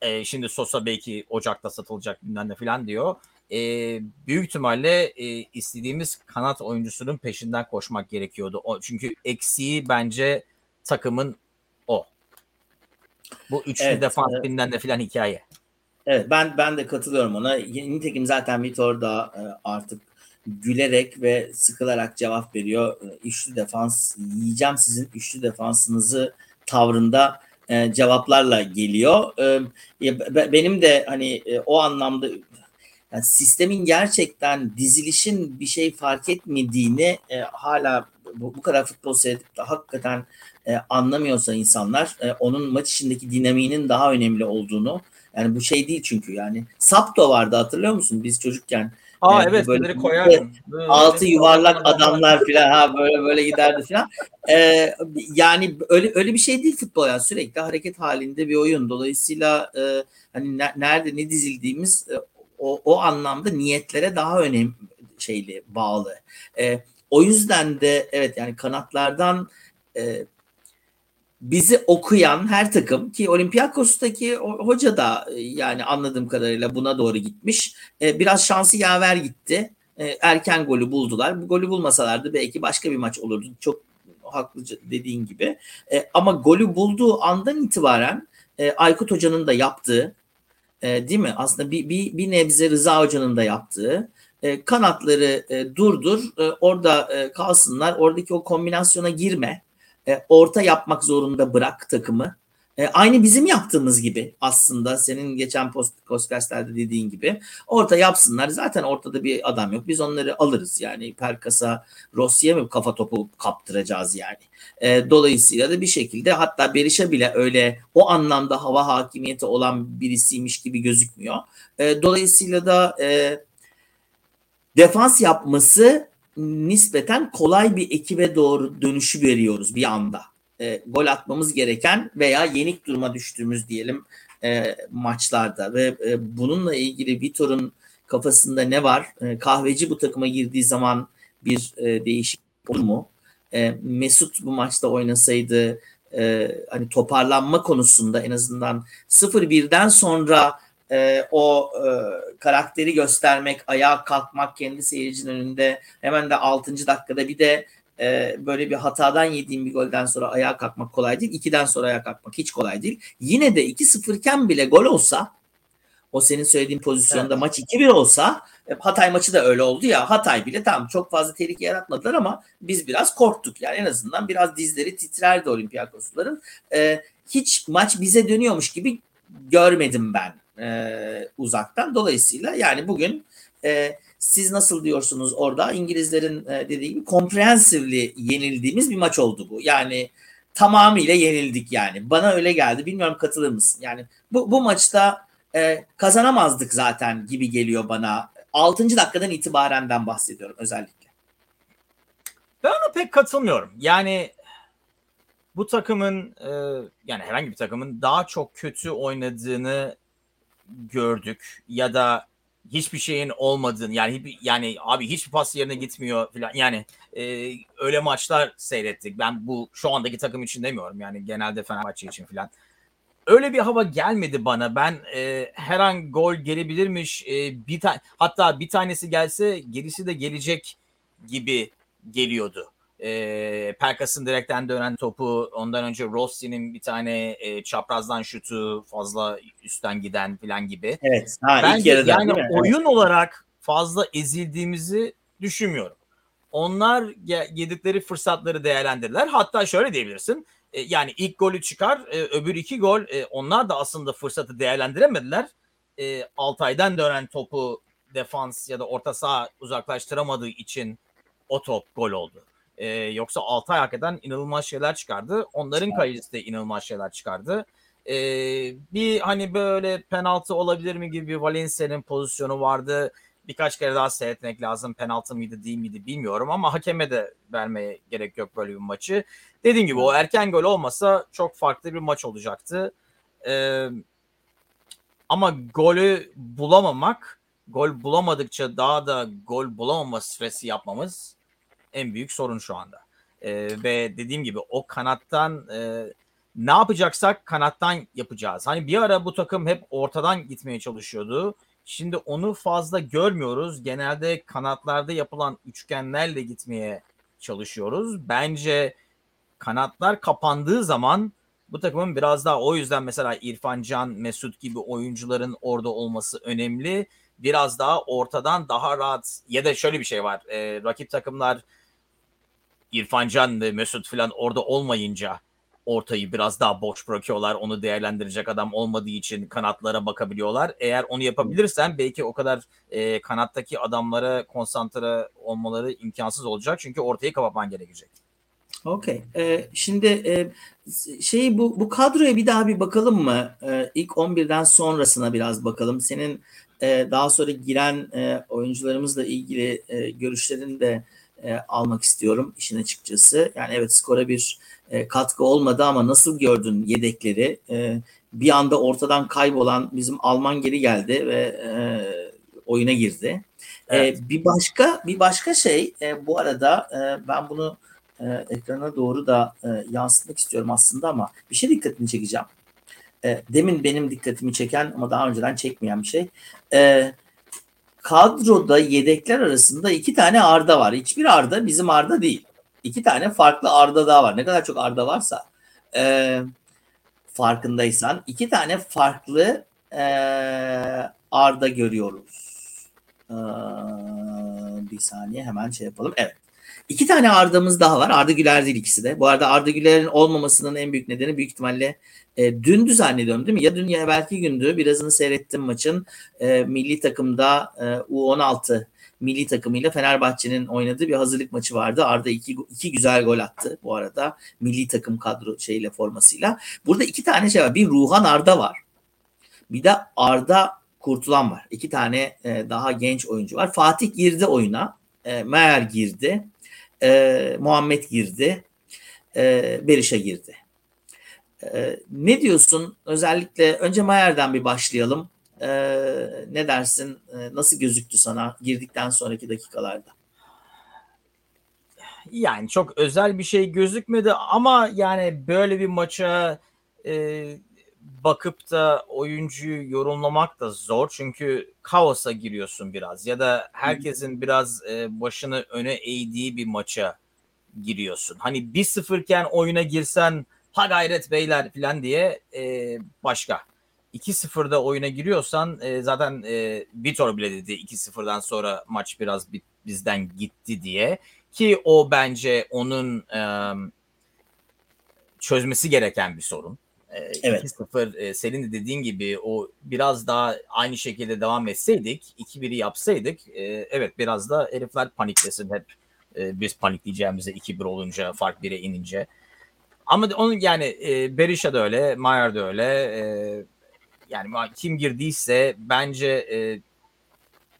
E, şimdi Sosa belki Ocak'ta satılacak bilmem ne falan diyor. E, büyük ihtimalle e, istediğimiz kanat oyuncusunun peşinden koşmak gerekiyordu. O, çünkü eksiği bence takımın o. Bu üçlü evet, defans evet. bilmem ne filan hikaye. Evet ben ben de katılıyorum ona. Nitekim zaten Vitor da e, artık gülerek ve sıkılarak cevap veriyor. E, üçlü defans yiyeceğim sizin üçlü defansınızı tavrında e, cevaplarla geliyor. benim de hani o anlamda yani sistemin gerçekten dizilişin bir şey fark etmediğini hala bu, bu kadar futbol seyredip de hakikaten anlamıyorsa insanlar onun maç içindeki dinamiğinin daha önemli olduğunu yani bu şey değil çünkü yani Sapto vardı hatırlıyor musun biz çocukken? Aa evet böyle koyardım. Altı yuvarlak adamlar filan ha böyle böyle giderdi filan. Ee, yani öyle öyle bir şey değil futbol yani sürekli hareket halinde bir oyun. Dolayısıyla e, hani ne, nerede ne dizildiğimiz e, o, o anlamda niyetlere daha önemli şeyli bağlı. E, o yüzden de evet yani kanatlardan e, bizi okuyan her takım ki Olympiakos'taki hoca da e, yani anladığım kadarıyla buna doğru gitmiş. E, biraz şansı yaver gitti. E, erken golü buldular. Bu golü bulmasalardı belki başka bir maç olurdu. Çok haklı dediğin gibi. Ama golü bulduğu andan itibaren Aykut Hoca'nın da yaptığı değil mi? Aslında bir, bir, bir nebze Rıza Hoca'nın da yaptığı kanatları durdur orada kalsınlar. Oradaki o kombinasyona girme e, orta yapmak zorunda bırak takımı. E, aynı bizim yaptığımız gibi aslında senin geçen post podcastlerde dediğin gibi orta yapsınlar. Zaten ortada bir adam yok. Biz onları alırız yani Perkas'a Rossi'ye mi kafa topu kaptıracağız yani. E, dolayısıyla da bir şekilde hatta Berisha bile öyle o anlamda hava hakimiyeti olan birisiymiş gibi gözükmüyor. E, dolayısıyla da e, defans yapması nispeten kolay bir ekibe doğru dönüşü veriyoruz bir anda. E, gol atmamız gereken veya yenik duruma düştüğümüz diyelim e, maçlarda ve e, bununla ilgili Vitor'un kafasında ne var? E, kahveci bu takıma girdiği zaman bir e, değişik olur mu? E, Mesut bu maçta oynasaydı e, hani toparlanma konusunda en azından 0-1'den sonra e, o e, karakteri göstermek, ayağa kalkmak kendi seyircinin önünde hemen de 6. dakikada bir de e, böyle bir hatadan yediğim bir golden sonra ayağa kalkmak kolay değil. 2'den sonra ayağa kalkmak hiç kolay değil. Yine de 2-0 iken bile gol olsa o senin söylediğin pozisyonda evet. maç 2-1 olsa e, Hatay maçı da öyle oldu ya Hatay bile tamam çok fazla tehlike yaratmadılar ama biz biraz korktuk yani en azından biraz dizleri titrerdi Olympiakosların. E, hiç maç bize dönüyormuş gibi görmedim ben e, uzaktan. Dolayısıyla yani bugün e, siz nasıl diyorsunuz orada İngilizlerin e, dediği gibi comprehensively yenildiğimiz bir maç oldu bu. Yani tamamıyla yenildik yani. Bana öyle geldi. Bilmiyorum katılır mısın? Yani bu, bu maçta e, kazanamazdık zaten gibi geliyor bana. 6. dakikadan itibarenden bahsediyorum özellikle. Ben ona pek katılmıyorum. Yani bu takımın e, yani herhangi bir takımın daha çok kötü oynadığını gördük ya da hiçbir şeyin olmadığını yani yani abi hiçbir pas yerine gitmiyor falan yani e, öyle maçlar seyrettik. Ben bu şu andaki takım için demiyorum yani genelde Fenerbahçe için falan. Öyle bir hava gelmedi bana. Ben e, her an gol gelebilirmiş. E, bir tane hatta bir tanesi gelse gerisi de gelecek gibi geliyordu e, Perkas'ın direkten dönen topu ondan önce Rossi'nin bir tane e, çaprazdan şutu fazla üstten giden falan gibi. Evet. Ha, Bence ilk yani oyun evet. olarak fazla ezildiğimizi düşünmüyorum. Onlar yedikleri fırsatları değerlendirdiler. Hatta şöyle diyebilirsin. E, yani ilk golü çıkar, e, öbür iki gol e, onlar da aslında fırsatı değerlendiremediler. E, Altay'dan dönen topu defans ya da orta saha uzaklaştıramadığı için o top gol oldu. E, yoksa Altay hakikaten inanılmaz şeyler çıkardı. Onların kalecisi de inanılmaz şeyler çıkardı. E, bir hani böyle penaltı olabilir mi gibi bir Valencia'nın pozisyonu vardı. Birkaç kere daha seyretmek lazım. Penaltı mıydı değil miydi bilmiyorum ama hakeme de vermeye gerek yok böyle bir maçı. Dediğim gibi o erken gol olmasa çok farklı bir maç olacaktı. Ee, ama golü bulamamak, gol bulamadıkça daha da gol bulamama stresi yapmamız en büyük sorun şu anda. E, ve dediğim gibi o kanattan e, ne yapacaksak kanattan yapacağız. Hani bir ara bu takım hep ortadan gitmeye çalışıyordu. Şimdi onu fazla görmüyoruz. Genelde kanatlarda yapılan üçgenlerle gitmeye çalışıyoruz. Bence kanatlar kapandığı zaman bu takımın biraz daha o yüzden mesela İrfan Can, Mesut gibi oyuncuların orada olması önemli. Biraz daha ortadan daha rahat ya da şöyle bir şey var. E, rakip takımlar İrfan Can ve Mesut falan orada olmayınca ortayı biraz daha boş bırakıyorlar. Onu değerlendirecek adam olmadığı için kanatlara bakabiliyorlar. Eğer onu yapabilirsen belki o kadar e, kanattaki adamlara konsantre olmaları imkansız olacak. Çünkü ortayı kapatman gerekecek. Okey. Ee, şimdi e, şey bu bu kadroya bir daha bir bakalım mı? Ee, ilk 11'den sonrasına biraz bakalım. Senin e, daha sonra giren e, oyuncularımızla ilgili e, görüşlerini de e, almak istiyorum işin açıkçası. Yani evet skora bir e, katkı olmadı ama nasıl gördün yedekleri? E, bir anda ortadan kaybolan bizim Alman geri geldi ve e, oyuna girdi. E, evet. E, bir başka bir başka şey e, bu arada e, ben bunu e, ekrana doğru da e, yansıtmak istiyorum aslında ama bir şey dikkatini çekeceğim. E, demin benim dikkatimi çeken ama daha önceden çekmeyen bir şey. E, kadroda yedekler arasında iki tane Arda var. Hiçbir Arda bizim Arda değil. İki tane farklı Arda daha var. Ne kadar çok Arda varsa e, farkındaysan iki tane farklı e, Arda görüyoruz. E, bir saniye hemen şey yapalım. Evet. İki tane Arda'mız daha var. Arda Güler değil ikisi de. Bu arada Arda Güler'in olmamasının en büyük nedeni büyük ihtimalle e, dündü zannediyorum değil mi? Ya dün ya belki gündü. Birazını seyrettim maçın. E, milli takımda e, U16 milli takımıyla Fenerbahçe'nin oynadığı bir hazırlık maçı vardı. Arda iki, iki güzel gol attı bu arada. Milli takım kadro şeyle formasıyla. Burada iki tane şey var. Bir Ruhan Arda var. Bir de Arda Kurtulan var. İki tane e, daha genç oyuncu var. Fatih girdi oyuna. E, Meğer girdi. E, Muhammed girdi. E, Berisha girdi. E, ne diyorsun? Özellikle önce Mayer'den bir başlayalım. E, ne dersin? E, nasıl gözüktü sana girdikten sonraki dakikalarda? Yani çok özel bir şey gözükmedi ama yani böyle bir maça e, bakıp da oyuncuyu yorumlamak da zor. Çünkü kaosa giriyorsun biraz ya da herkesin biraz e, başını öne eğdiği bir maça giriyorsun. Hani 1-0 iken oyuna girsen ha gayret beyler falan diye e, başka. 2-0'da oyuna giriyorsan e, zaten e, Vitor bile dedi 2-0'dan sonra maç biraz bizden gitti diye. Ki o bence onun e, çözmesi gereken bir sorun. E, evet. 2-0 e, senin de dediğin gibi o biraz daha aynı şekilde devam etseydik 2-1'i yapsaydık e, evet biraz da herifler paniklesin hep e, biz panikleyeceğimize 2-1 olunca fark 1'e inince. Ama onun yani e, Berisha da öyle, Mayer da öyle. E, yani kim girdiyse bence e,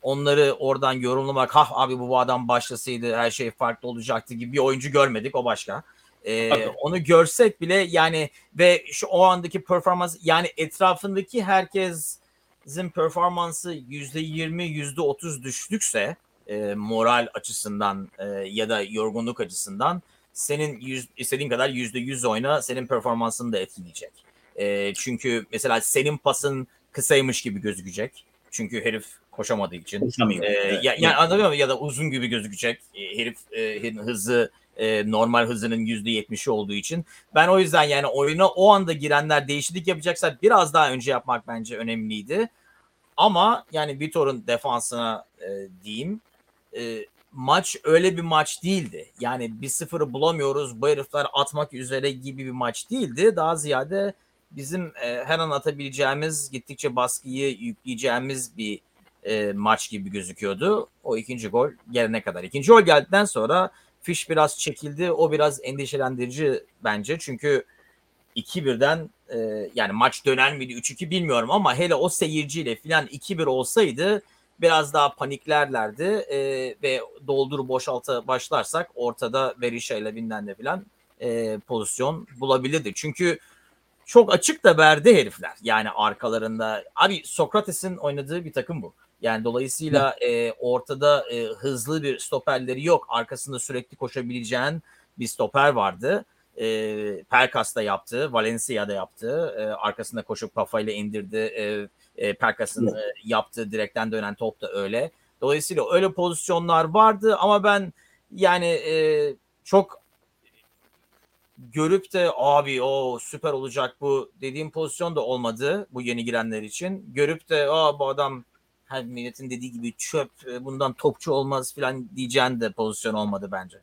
onları oradan yorumlamak, ha abi bu, bu adam başlasaydı her şey farklı olacaktı gibi bir oyuncu görmedik o başka. Ee, onu görsek bile yani ve şu o andaki performans yani etrafındaki herkesin performansı yüzde yirmi yüzde otuz düştükse e, moral açısından e, ya da yorgunluk açısından senin yüz, istediğin kadar yüzde yüz oyna senin performansını da etkileyecek. E, çünkü mesela senin pasın kısaymış gibi gözükecek. Çünkü herif koşamadığı için. Koşamıyor. E, evet. ya, yani anladın mı? Ya da uzun gibi gözükecek. E, herif e, hızı e, normal hızının yüzde yetmişi olduğu için. Ben o yüzden yani oyuna o anda girenler değişiklik yapacaksa biraz daha önce yapmak bence önemliydi. Ama yani Vitor'un defansına e, diyeyim e, maç öyle bir maç değildi. Yani bir sıfırı bulamıyoruz bu herifler atmak üzere gibi bir maç değildi. Daha ziyade bizim e, her an atabileceğimiz gittikçe baskıyı yükleyeceğimiz bir e, maç gibi gözüküyordu. O ikinci gol gelene kadar. İkinci gol geldikten sonra Fiş biraz çekildi. O biraz endişelendirici bence. Çünkü 2-1'den e, yani maç döner miydi 3-2 bilmiyorum ama hele o seyirciyle filan 2-1 olsaydı biraz daha paniklerlerdi e, ve doldur boşalta başlarsak ortada Berisha ile Binden'de filan e, pozisyon bulabilirdi. Çünkü çok açık da verdi herifler. Yani arkalarında. Abi Sokrates'in oynadığı bir takım bu. Yani dolayısıyla e, ortada e, hızlı bir stoperleri yok. Arkasında sürekli koşabileceğin bir stoper vardı. E, Perkas'ta yaptı, Valencia'da yaptı. E, arkasında koşup kafayla indirdi. E, e, Perkas'ın e, yaptığı direkten dönen top da öyle. Dolayısıyla öyle pozisyonlar vardı ama ben yani e, çok görüp de abi o süper olacak bu dediğim pozisyon da olmadı bu yeni girenler için. Görüp de aa bu adam her milletin dediği gibi çöp e, bundan topçu olmaz falan diyeceğin de pozisyon olmadı bence.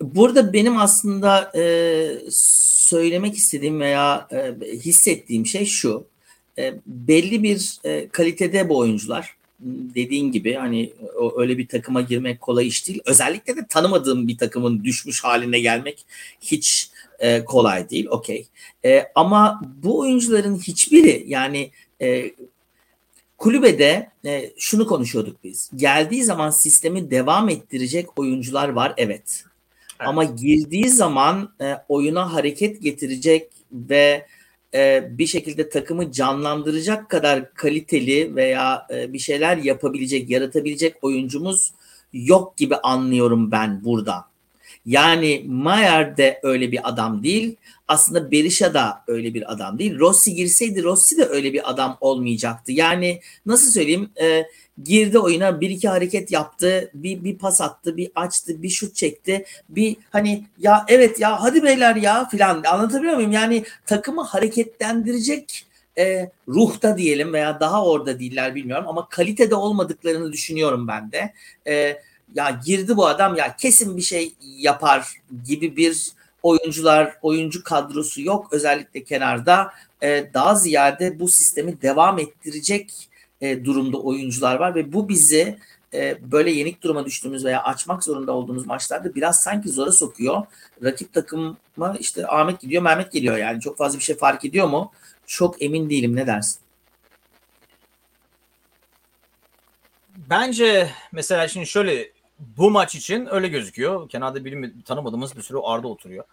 Burada benim aslında e, söylemek istediğim veya e, hissettiğim şey şu. E, belli bir e, kalitede bu oyuncular dediğin gibi hani o, öyle bir takıma girmek kolay iş değil. Özellikle de tanımadığım bir takımın düşmüş haline gelmek hiç e, kolay değil. Okey. E, ama bu oyuncuların hiçbiri yani e, kulübede e, şunu konuşuyorduk biz. Geldiği zaman sistemi devam ettirecek oyuncular var evet. evet. Ama girdiği zaman e, oyuna hareket getirecek ve e, bir şekilde takımı canlandıracak kadar kaliteli veya e, bir şeyler yapabilecek, yaratabilecek oyuncumuz yok gibi anlıyorum ben burada. Yani Mayer de öyle bir adam değil. Aslında Berisha da öyle bir adam değil. Rossi girseydi Rossi de öyle bir adam olmayacaktı. Yani nasıl söyleyeyim? E, girdi oyuna bir iki hareket yaptı, bir, bir pas attı, bir açtı, bir şut çekti, bir hani ya evet ya hadi beyler ya filan anlatabiliyor muyum? Yani takımı hareketlendirecek e, ruhta diyelim veya daha orada değiller bilmiyorum ama kalitede olmadıklarını düşünüyorum ben de. E, ya girdi bu adam ya kesin bir şey yapar gibi bir oyuncular, oyuncu kadrosu yok özellikle kenarda. E, daha ziyade bu sistemi devam ettirecek e, durumda oyuncular var ve bu bizi e, böyle yenik duruma düştüğümüz veya açmak zorunda olduğumuz maçlarda biraz sanki zora sokuyor. Rakip takıma işte Ahmet gidiyor, Mehmet geliyor yani çok fazla bir şey fark ediyor mu? Çok emin değilim. Ne dersin? Bence mesela şimdi şöyle bu maç için öyle gözüküyor. Kenarda bilim tanımadığımız bir sürü Arda oturuyor.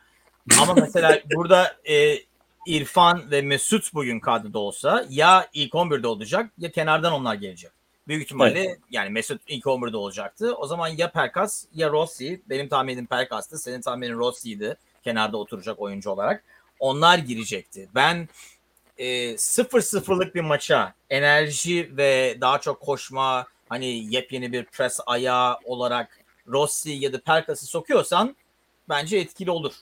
Ama mesela <laughs> burada e, İrfan ve Mesut bugün kadroda olsa ya ilk 11'de olacak ya kenardan onlar gelecek. Büyük ihtimalle evet. yani Mesut ilk 11'de olacaktı. O zaman ya Perkas ya Rossi. Benim tahminim Perkas'tı. Senin tahminin Rossi'ydi. Kenarda oturacak oyuncu olarak. Onlar girecekti. Ben e, 0-0'lık bir maça enerji ve daha çok koşma hani yepyeni bir pres ayağı olarak Rossi ya da Perkas'ı sokuyorsan bence etkili olur.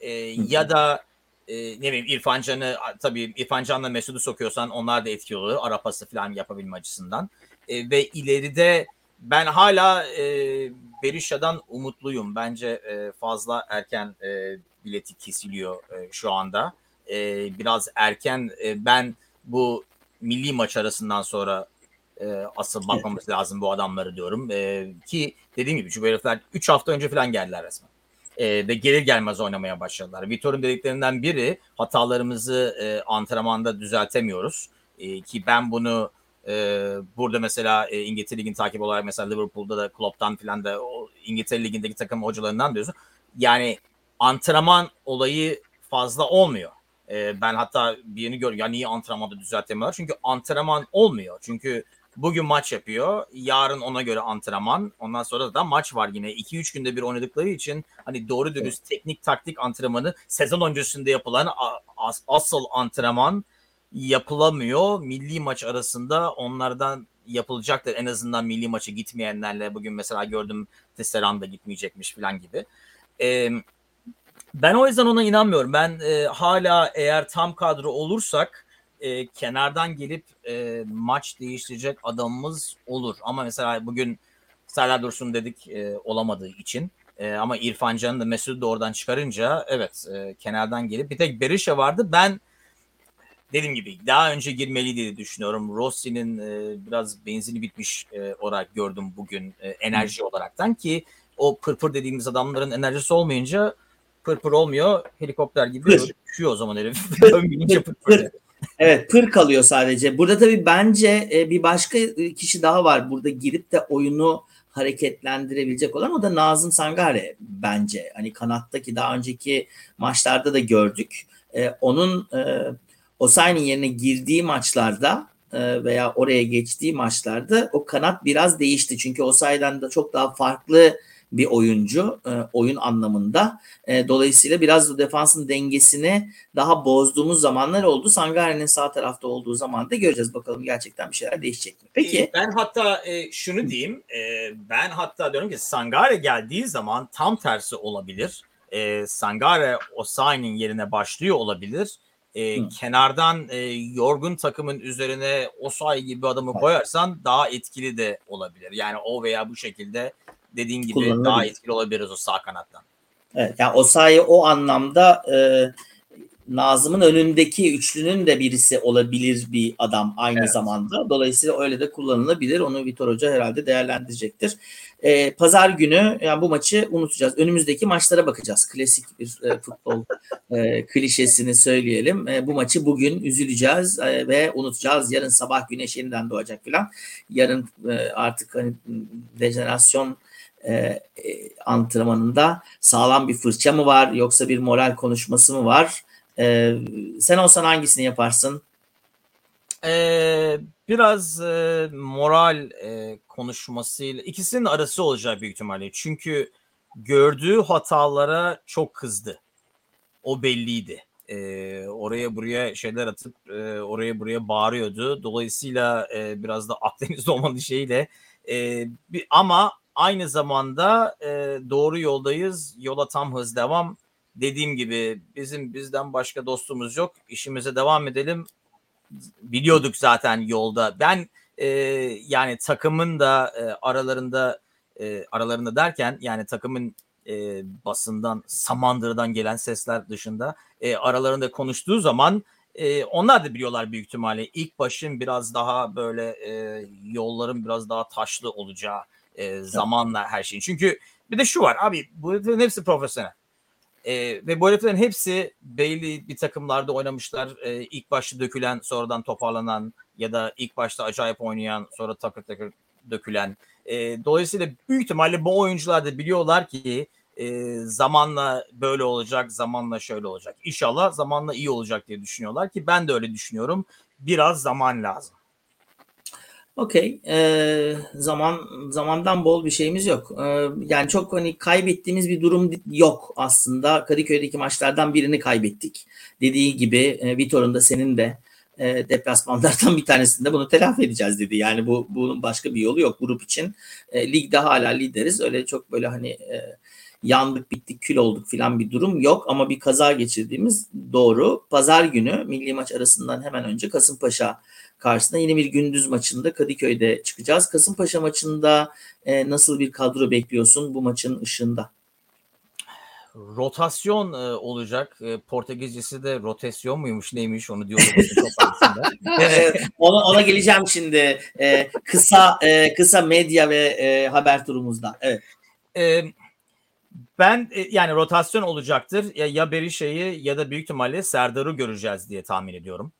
E, ya da e, ne bileyim İrfan Can'ı tabii İrfan Can'la Mesut'u sokuyorsan onlar da etkili olur. Ara pası falan yapabilme açısından. E, ve ileride ben hala e, Berisha'dan umutluyum. Bence e, fazla erken e, bileti kesiliyor e, şu anda. E, biraz erken e, ben bu milli maç arasından sonra e, asıl bakmamız lazım bu adamları diyorum. E, ki dediğim gibi şu herifler 3 hafta önce falan geldiler resmen e, ve gelir gelmez oynamaya başladılar. Vitor'un dediklerinden biri hatalarımızı e, antrenmanda düzeltemiyoruz. E, ki ben bunu e, burada mesela e, İngiltere Ligi'ni takip olarak mesela Liverpool'da da Klopp'tan filan da o İngiltere Ligi'ndeki takım hocalarından diyorsun. Yani antrenman olayı fazla olmuyor. E, ben hatta birini gördüm. Ya niye antrenmanda düzeltemiyorlar? Çünkü antrenman olmuyor. Çünkü Bugün maç yapıyor. Yarın ona göre antrenman. Ondan sonra da maç var yine. 2-3 günde bir oynadıkları için hani doğru dürüst evet. teknik taktik antrenmanı sezon öncesinde yapılan as- asıl antrenman yapılamıyor. Milli maç arasında onlardan yapılacaktır. En azından milli maçı gitmeyenlerle bugün mesela gördüm Tesseran da gitmeyecekmiş falan gibi. Ee, ben o yüzden ona inanmıyorum. Ben e, hala eğer tam kadro olursak e, kenardan gelip e, maç değiştirecek adamımız olur. Ama mesela bugün Serdar Dursun dedik e, olamadığı için. E, ama İrfan Can'ı da Mesut'u da oradan çıkarınca evet e, kenardan gelip bir tek Berisha vardı. Ben dediğim gibi daha önce girmeliydi diye düşünüyorum. Rossi'nin e, biraz benzini bitmiş e, olarak gördüm bugün e, enerji Hı. olaraktan ki o pırpır dediğimiz adamların enerjisi olmayınca pırpır olmuyor. Helikopter gibi düşüyor o zaman herif. <laughs> pır, pır, evet pır kalıyor sadece. Burada tabii bence e, bir başka kişi daha var. Burada girip de oyunu hareketlendirebilecek olan o da Nazım Sangare bence. Hani kanattaki daha önceki maçlarda da gördük. E, onun e, Osayi'nin yerine girdiği maçlarda veya oraya geçtiği maçlarda o kanat biraz değişti. Çünkü Osayi'den de çok daha farklı bir oyuncu e, oyun anlamında. E, dolayısıyla biraz defansın dengesini daha bozduğumuz zamanlar oldu. Sangare'nin sağ tarafta olduğu zaman da göreceğiz bakalım gerçekten bir şeyler değişecek mi? Peki. E, ben hatta e, şunu diyeyim. E, ben hatta diyorum ki Sangare geldiği zaman tam tersi olabilir. E, Sangare Osayi'nin yerine başlıyor olabilir e, kenardan e, yorgun takımın üzerine o say gibi adamı koyarsan daha etkili de olabilir. Yani o veya bu şekilde dediğin gibi daha etkili olabiliriz o sağ kanattan. Evet, yani o sayı o anlamda e, Nazım'ın önündeki üçlünün de birisi olabilir bir adam aynı evet. zamanda. Dolayısıyla öyle de kullanılabilir. Onu Vitor Hoca herhalde değerlendirecektir. Ee, Pazar günü yani bu maçı unutacağız. Önümüzdeki maçlara bakacağız. Klasik bir e, futbol e, klişesini söyleyelim. E, bu maçı bugün üzüleceğiz e, ve unutacağız. Yarın sabah güneş yeniden doğacak filan. Yarın e, artık hani dejenerasyon e, antrenmanında sağlam bir fırça mı var yoksa bir moral konuşması mı var? Ee, sen olsan hangisini yaparsın? Ee, biraz e, moral e, konuşmasıyla ikisinin arası olacak büyük ihtimalle. Çünkü gördüğü hatalara çok kızdı. O belliydi. E, oraya buraya şeyler atıp e, oraya buraya bağırıyordu. Dolayısıyla e, biraz da Akdeniz'de <laughs> olmanın şeyle e, bir, ama aynı zamanda e, doğru yoldayız. Yola tam hız devam dediğim gibi bizim bizden başka dostumuz yok. İşimize devam edelim. Biliyorduk zaten yolda. Ben e, yani takımın da e, aralarında e, aralarında derken yani takımın e, basından Samandıra'dan gelen sesler dışında e, aralarında konuştuğu zaman e, onlar da biliyorlar büyük ihtimalle ilk başın biraz daha böyle e, yolların biraz daha taşlı olacağı e, zamanla her şeyin. Çünkü bir de şu var abi bu hepsi profesyonel. E, ve bu heriflerin hepsi belli bir takımlarda oynamışlar. E, ilk başta dökülen, sonradan toparlanan ya da ilk başta acayip oynayan, sonra takır takır dökülen. E, dolayısıyla büyük ihtimalle bu oyuncular da biliyorlar ki e, zamanla böyle olacak, zamanla şöyle olacak. İnşallah zamanla iyi olacak diye düşünüyorlar ki ben de öyle düşünüyorum. Biraz zaman lazım. Okey. Ee, zaman zamandan bol bir şeyimiz yok. Ee, yani çok hani kaybettiğimiz bir durum yok aslında. Kadıköy'deki maçlardan birini kaybettik. Dediği gibi e, Vitor'un da senin de e, deplasmanlardan bir tanesinde bunu telafi edeceğiz dedi. Yani bu bunun başka bir yolu yok grup için. E, ligde hala lideriz. Öyle çok böyle hani e, yandık bittik kül olduk filan bir durum yok ama bir kaza geçirdiğimiz doğru. Pazar günü milli maç arasından hemen önce Kasımpaşa karşısında yine bir gündüz maçında Kadıköy'de çıkacağız. Kasımpaşa maçında e, nasıl bir kadro bekliyorsun bu maçın ışığında? Rotasyon e, olacak. E, Portekizcesi de rotasyon muymuş neymiş onu diyorum. <laughs> <laughs> ona, ona geleceğim şimdi. E, kısa e, kısa medya ve e, haber turumuzda. Evet. E, ben e, yani rotasyon olacaktır. Ya, ya Berişe'yi ya da büyük ihtimalle Serdar'ı göreceğiz diye tahmin ediyorum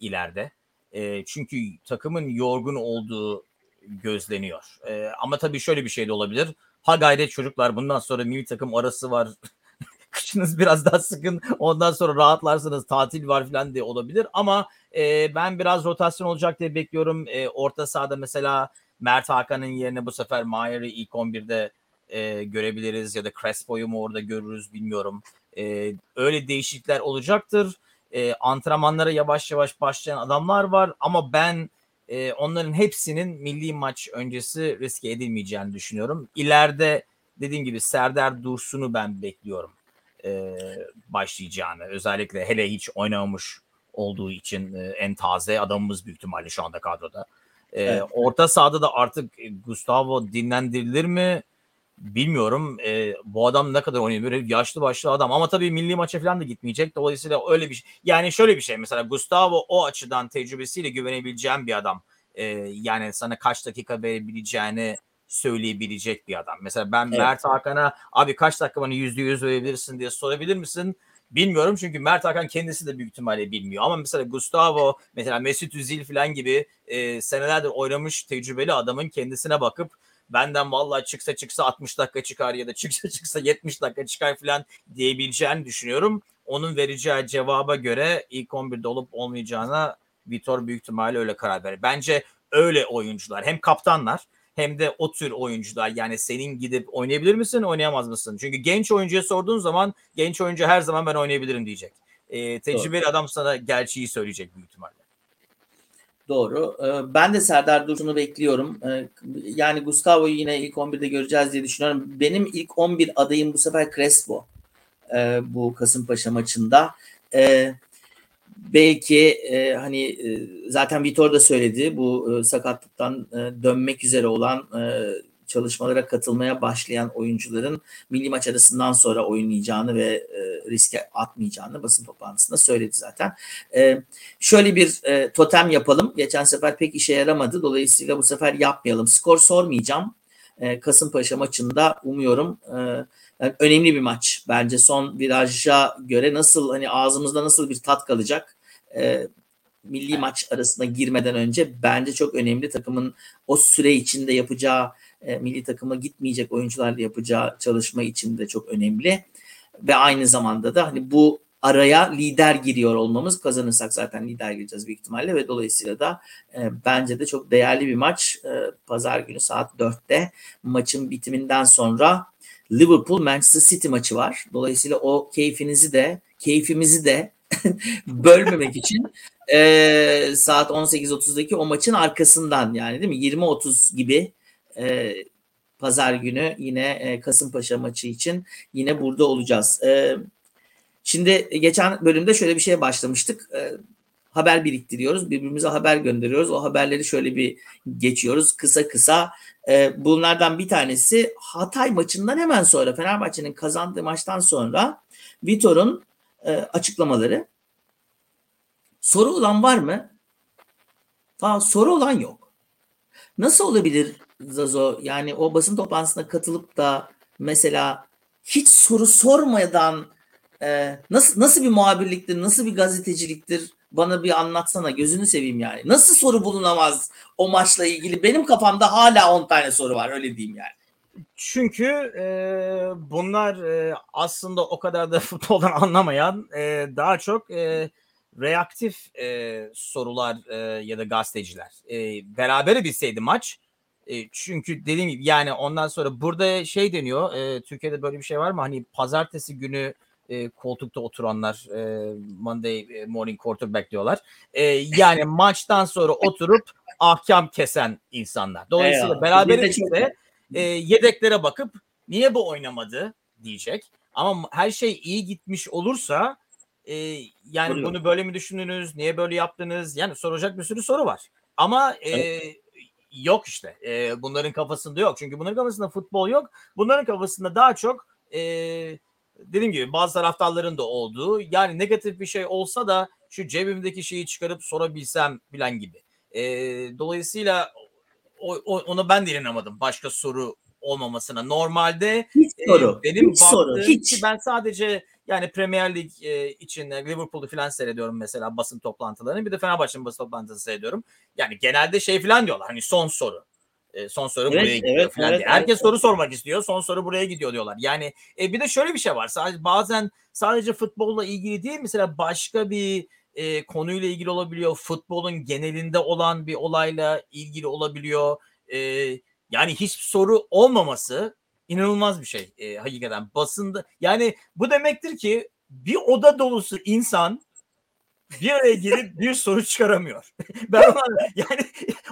ileride. E, çünkü takımın yorgun olduğu gözleniyor. E, ama tabii şöyle bir şey de olabilir. Ha gayret çocuklar bundan sonra milli takım arası var. <laughs> Kışınız biraz daha sıkın. Ondan sonra rahatlarsınız. Tatil var falan diye olabilir. Ama e, ben biraz rotasyon olacak diye bekliyorum. E, orta sahada mesela Mert Hakan'ın yerine bu sefer Mayer'i ilk 11'de e, görebiliriz ya da Crespo'yu mu orada görürüz bilmiyorum. E, öyle değişiklikler olacaktır e, antrenmanlara yavaş yavaş başlayan adamlar var ama ben e, onların hepsinin milli maç öncesi riske edilmeyeceğini düşünüyorum. İleride dediğim gibi Serdar Dursun'u ben bekliyorum e, başlayacağını. Özellikle hele hiç oynamamış olduğu için e, en taze adamımız büyük ihtimalle şu anda kadroda. E, evet. Orta sahada da artık Gustavo dinlendirilir mi? Bilmiyorum. E, bu adam ne kadar oynuyor? Böyle yaşlı başlı adam. Ama tabii milli maça falan da gitmeyecek. Dolayısıyla öyle bir şey yani şöyle bir şey. Mesela Gustavo o açıdan tecrübesiyle güvenebileceğim bir adam. E, yani sana kaç dakika verebileceğini söyleyebilecek bir adam. Mesela ben evet. Mert Hakan'a abi kaç dakika bana yüzde yüz verebilirsin? diye sorabilir misin? Bilmiyorum çünkü Mert Hakan kendisi de büyük ihtimalle bilmiyor. Ama mesela Gustavo, mesela Mesut Özil falan gibi e, senelerdir oynamış tecrübeli adamın kendisine bakıp benden vallahi çıksa çıksa 60 dakika çıkar ya da çıksa <laughs> çıksa 70 dakika çıkar falan diyebileceğini düşünüyorum. Onun vereceği cevaba göre ilk 11'de olup olmayacağına Vitor büyük ihtimalle öyle karar verir. Bence öyle oyuncular hem kaptanlar hem de o tür oyuncular yani senin gidip oynayabilir misin oynayamaz mısın? Çünkü genç oyuncuya sorduğun zaman genç oyuncu her zaman ben oynayabilirim diyecek. E, tecrübeli Doğru. adam sana gerçeği söyleyecek büyük ihtimalle. Doğru. Ee, ben de Serdar Dursun'u bekliyorum. Ee, yani Gustavo'yu yine ilk 11'de göreceğiz diye düşünüyorum. Benim ilk 11 adayım bu sefer Crespo. Ee, bu Kasımpaşa maçında. Belki e, hani zaten Vitor da söyledi bu sakatlıktan dönmek üzere olan çalışmalara katılmaya başlayan oyuncuların milli maç arasından sonra oynayacağını ve e, riske atmayacağını basın toplantısında söyledi zaten. E, şöyle bir e, totem yapalım. Geçen sefer pek işe yaramadı. Dolayısıyla bu sefer yapmayalım. Skor sormayacağım. E, Kasımpaşa maçında umuyorum e, yani önemli bir maç. Bence son viraja göre nasıl hani ağzımızda nasıl bir tat kalacak? E, milli maç arasına girmeden önce bence çok önemli takımın o süre içinde yapacağı e, milli takıma gitmeyecek oyuncularla yapacağı çalışma için de çok önemli. Ve aynı zamanda da hani bu araya lider giriyor olmamız kazanırsak zaten lider gireceğiz büyük ihtimalle ve dolayısıyla da e, bence de çok değerli bir maç. E, Pazar günü saat 4'te maçın bitiminden sonra Liverpool Manchester City maçı var. Dolayısıyla o keyfinizi de keyfimizi de <laughs> bölmemek için e, saat 18.30'daki o maçın arkasından yani değil mi 20.30 gibi e, pazar günü yine e, Kasımpaşa maçı için yine burada olacağız. E, şimdi geçen bölümde şöyle bir şeye başlamıştık. E, haber biriktiriyoruz. Birbirimize haber gönderiyoruz. O haberleri şöyle bir geçiyoruz kısa kısa. E, bunlardan bir tanesi Hatay maçından hemen sonra Fenerbahçe'nin kazandığı maçtan sonra Vitor'un e, açıklamaları. Soru olan var mı? Aa, soru olan yok. Nasıl olabilir Zazo yani o basın toplantısına katılıp da mesela hiç soru sormadan e, nasıl nasıl bir muhabirliktir, nasıl bir gazeteciliktir bana bir anlatsana gözünü seveyim yani. Nasıl soru bulunamaz o maçla ilgili? Benim kafamda hala 10 tane soru var öyle diyeyim yani. Çünkü e, bunlar e, aslında o kadar da <laughs> futboldan anlamayan e, daha çok e, reaktif e, sorular e, ya da gazeteciler. E, beraber bilseydi maç e, çünkü dediğim gibi yani ondan sonra burada şey deniyor. E, Türkiye'de böyle bir şey var mı? Hani pazartesi günü e, koltukta oturanlar e, Monday morning quarterback diyorlar. E, yani <laughs> maçtan sonra oturup ahkam kesen insanlar. Dolayısıyla Eyvallah. beraber işte e, yedeklere bakıp niye bu oynamadı diyecek. Ama her şey iyi gitmiş olursa e, yani Oluyor. bunu böyle mi düşündünüz? Niye böyle yaptınız? Yani soracak bir sürü soru var. Ama e, evet yok işte. E, bunların kafasında yok. Çünkü bunların kafasında futbol yok. Bunların kafasında daha çok e, dediğim gibi bazı taraftarların da olduğu yani negatif bir şey olsa da şu cebimdeki şeyi çıkarıp sorabilsem bilen gibi. E, dolayısıyla o, o, ona ben de inanamadım. Başka soru olmamasına. Normalde hiç soru. E, benim hiç soru. Hiç. ben sadece yani Premier Lig e, için Liverpool'u falan seyrediyorum mesela basın toplantılarını. Bir de Fenerbahçe'nin basın toplantısı seyrediyorum. Yani genelde şey falan diyorlar. Hani son soru. E, son soru evet, buraya gidiyor evet, falan evet, diye. Herkes evet, soru sormak istiyor. Son soru buraya gidiyor diyorlar. Yani e, bir de şöyle bir şey var. Sadece bazen sadece futbolla ilgili değil mesela başka bir e, konuyla ilgili olabiliyor. Futbolun genelinde olan bir olayla ilgili olabiliyor. E, yani hiç soru olmaması inanılmaz bir şey e, hakikaten basında. Yani bu demektir ki bir oda dolusu insan bir araya gelip <laughs> bir soru çıkaramıyor. <laughs> ben ona, yani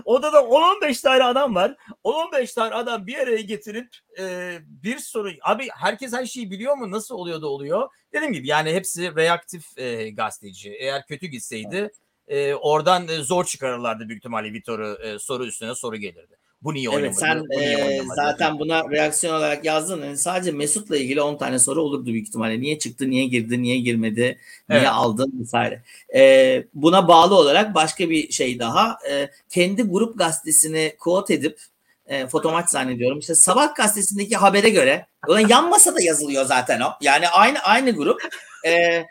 odada 10-15 tane adam var. 10-15 tane adam bir araya getirip e, bir soru. Abi herkes her şeyi biliyor mu? Nasıl oluyor da oluyor? Dediğim gibi yani hepsi reaktif e, gazeteci. Eğer kötü gitseydi e, oradan e, zor çıkarırlardı büyük ihtimalle Vitor'u e, soru üstüne soru gelirdi. Bu niye oynamadı? Evet sen bu niye e, zaten buna reaksiyon olarak yazdın. Yani sadece Mesut'la ilgili 10 tane soru olurdu büyük ihtimalle. Niye çıktı, niye girdi, niye girmedi, niye evet. aldın vesaire. E, buna bağlı olarak başka bir şey daha. E, kendi grup gazetesini quote edip e, fotomaç zannediyorum. İşte Sabah gazetesindeki habere göre ulan yan masada yazılıyor zaten o. Yani aynı aynı grup. E,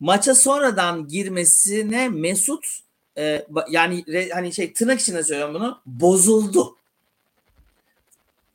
maça sonradan girmesine Mesut e, yani re, hani şey tırnak içinde söylüyorum bunu bozuldu.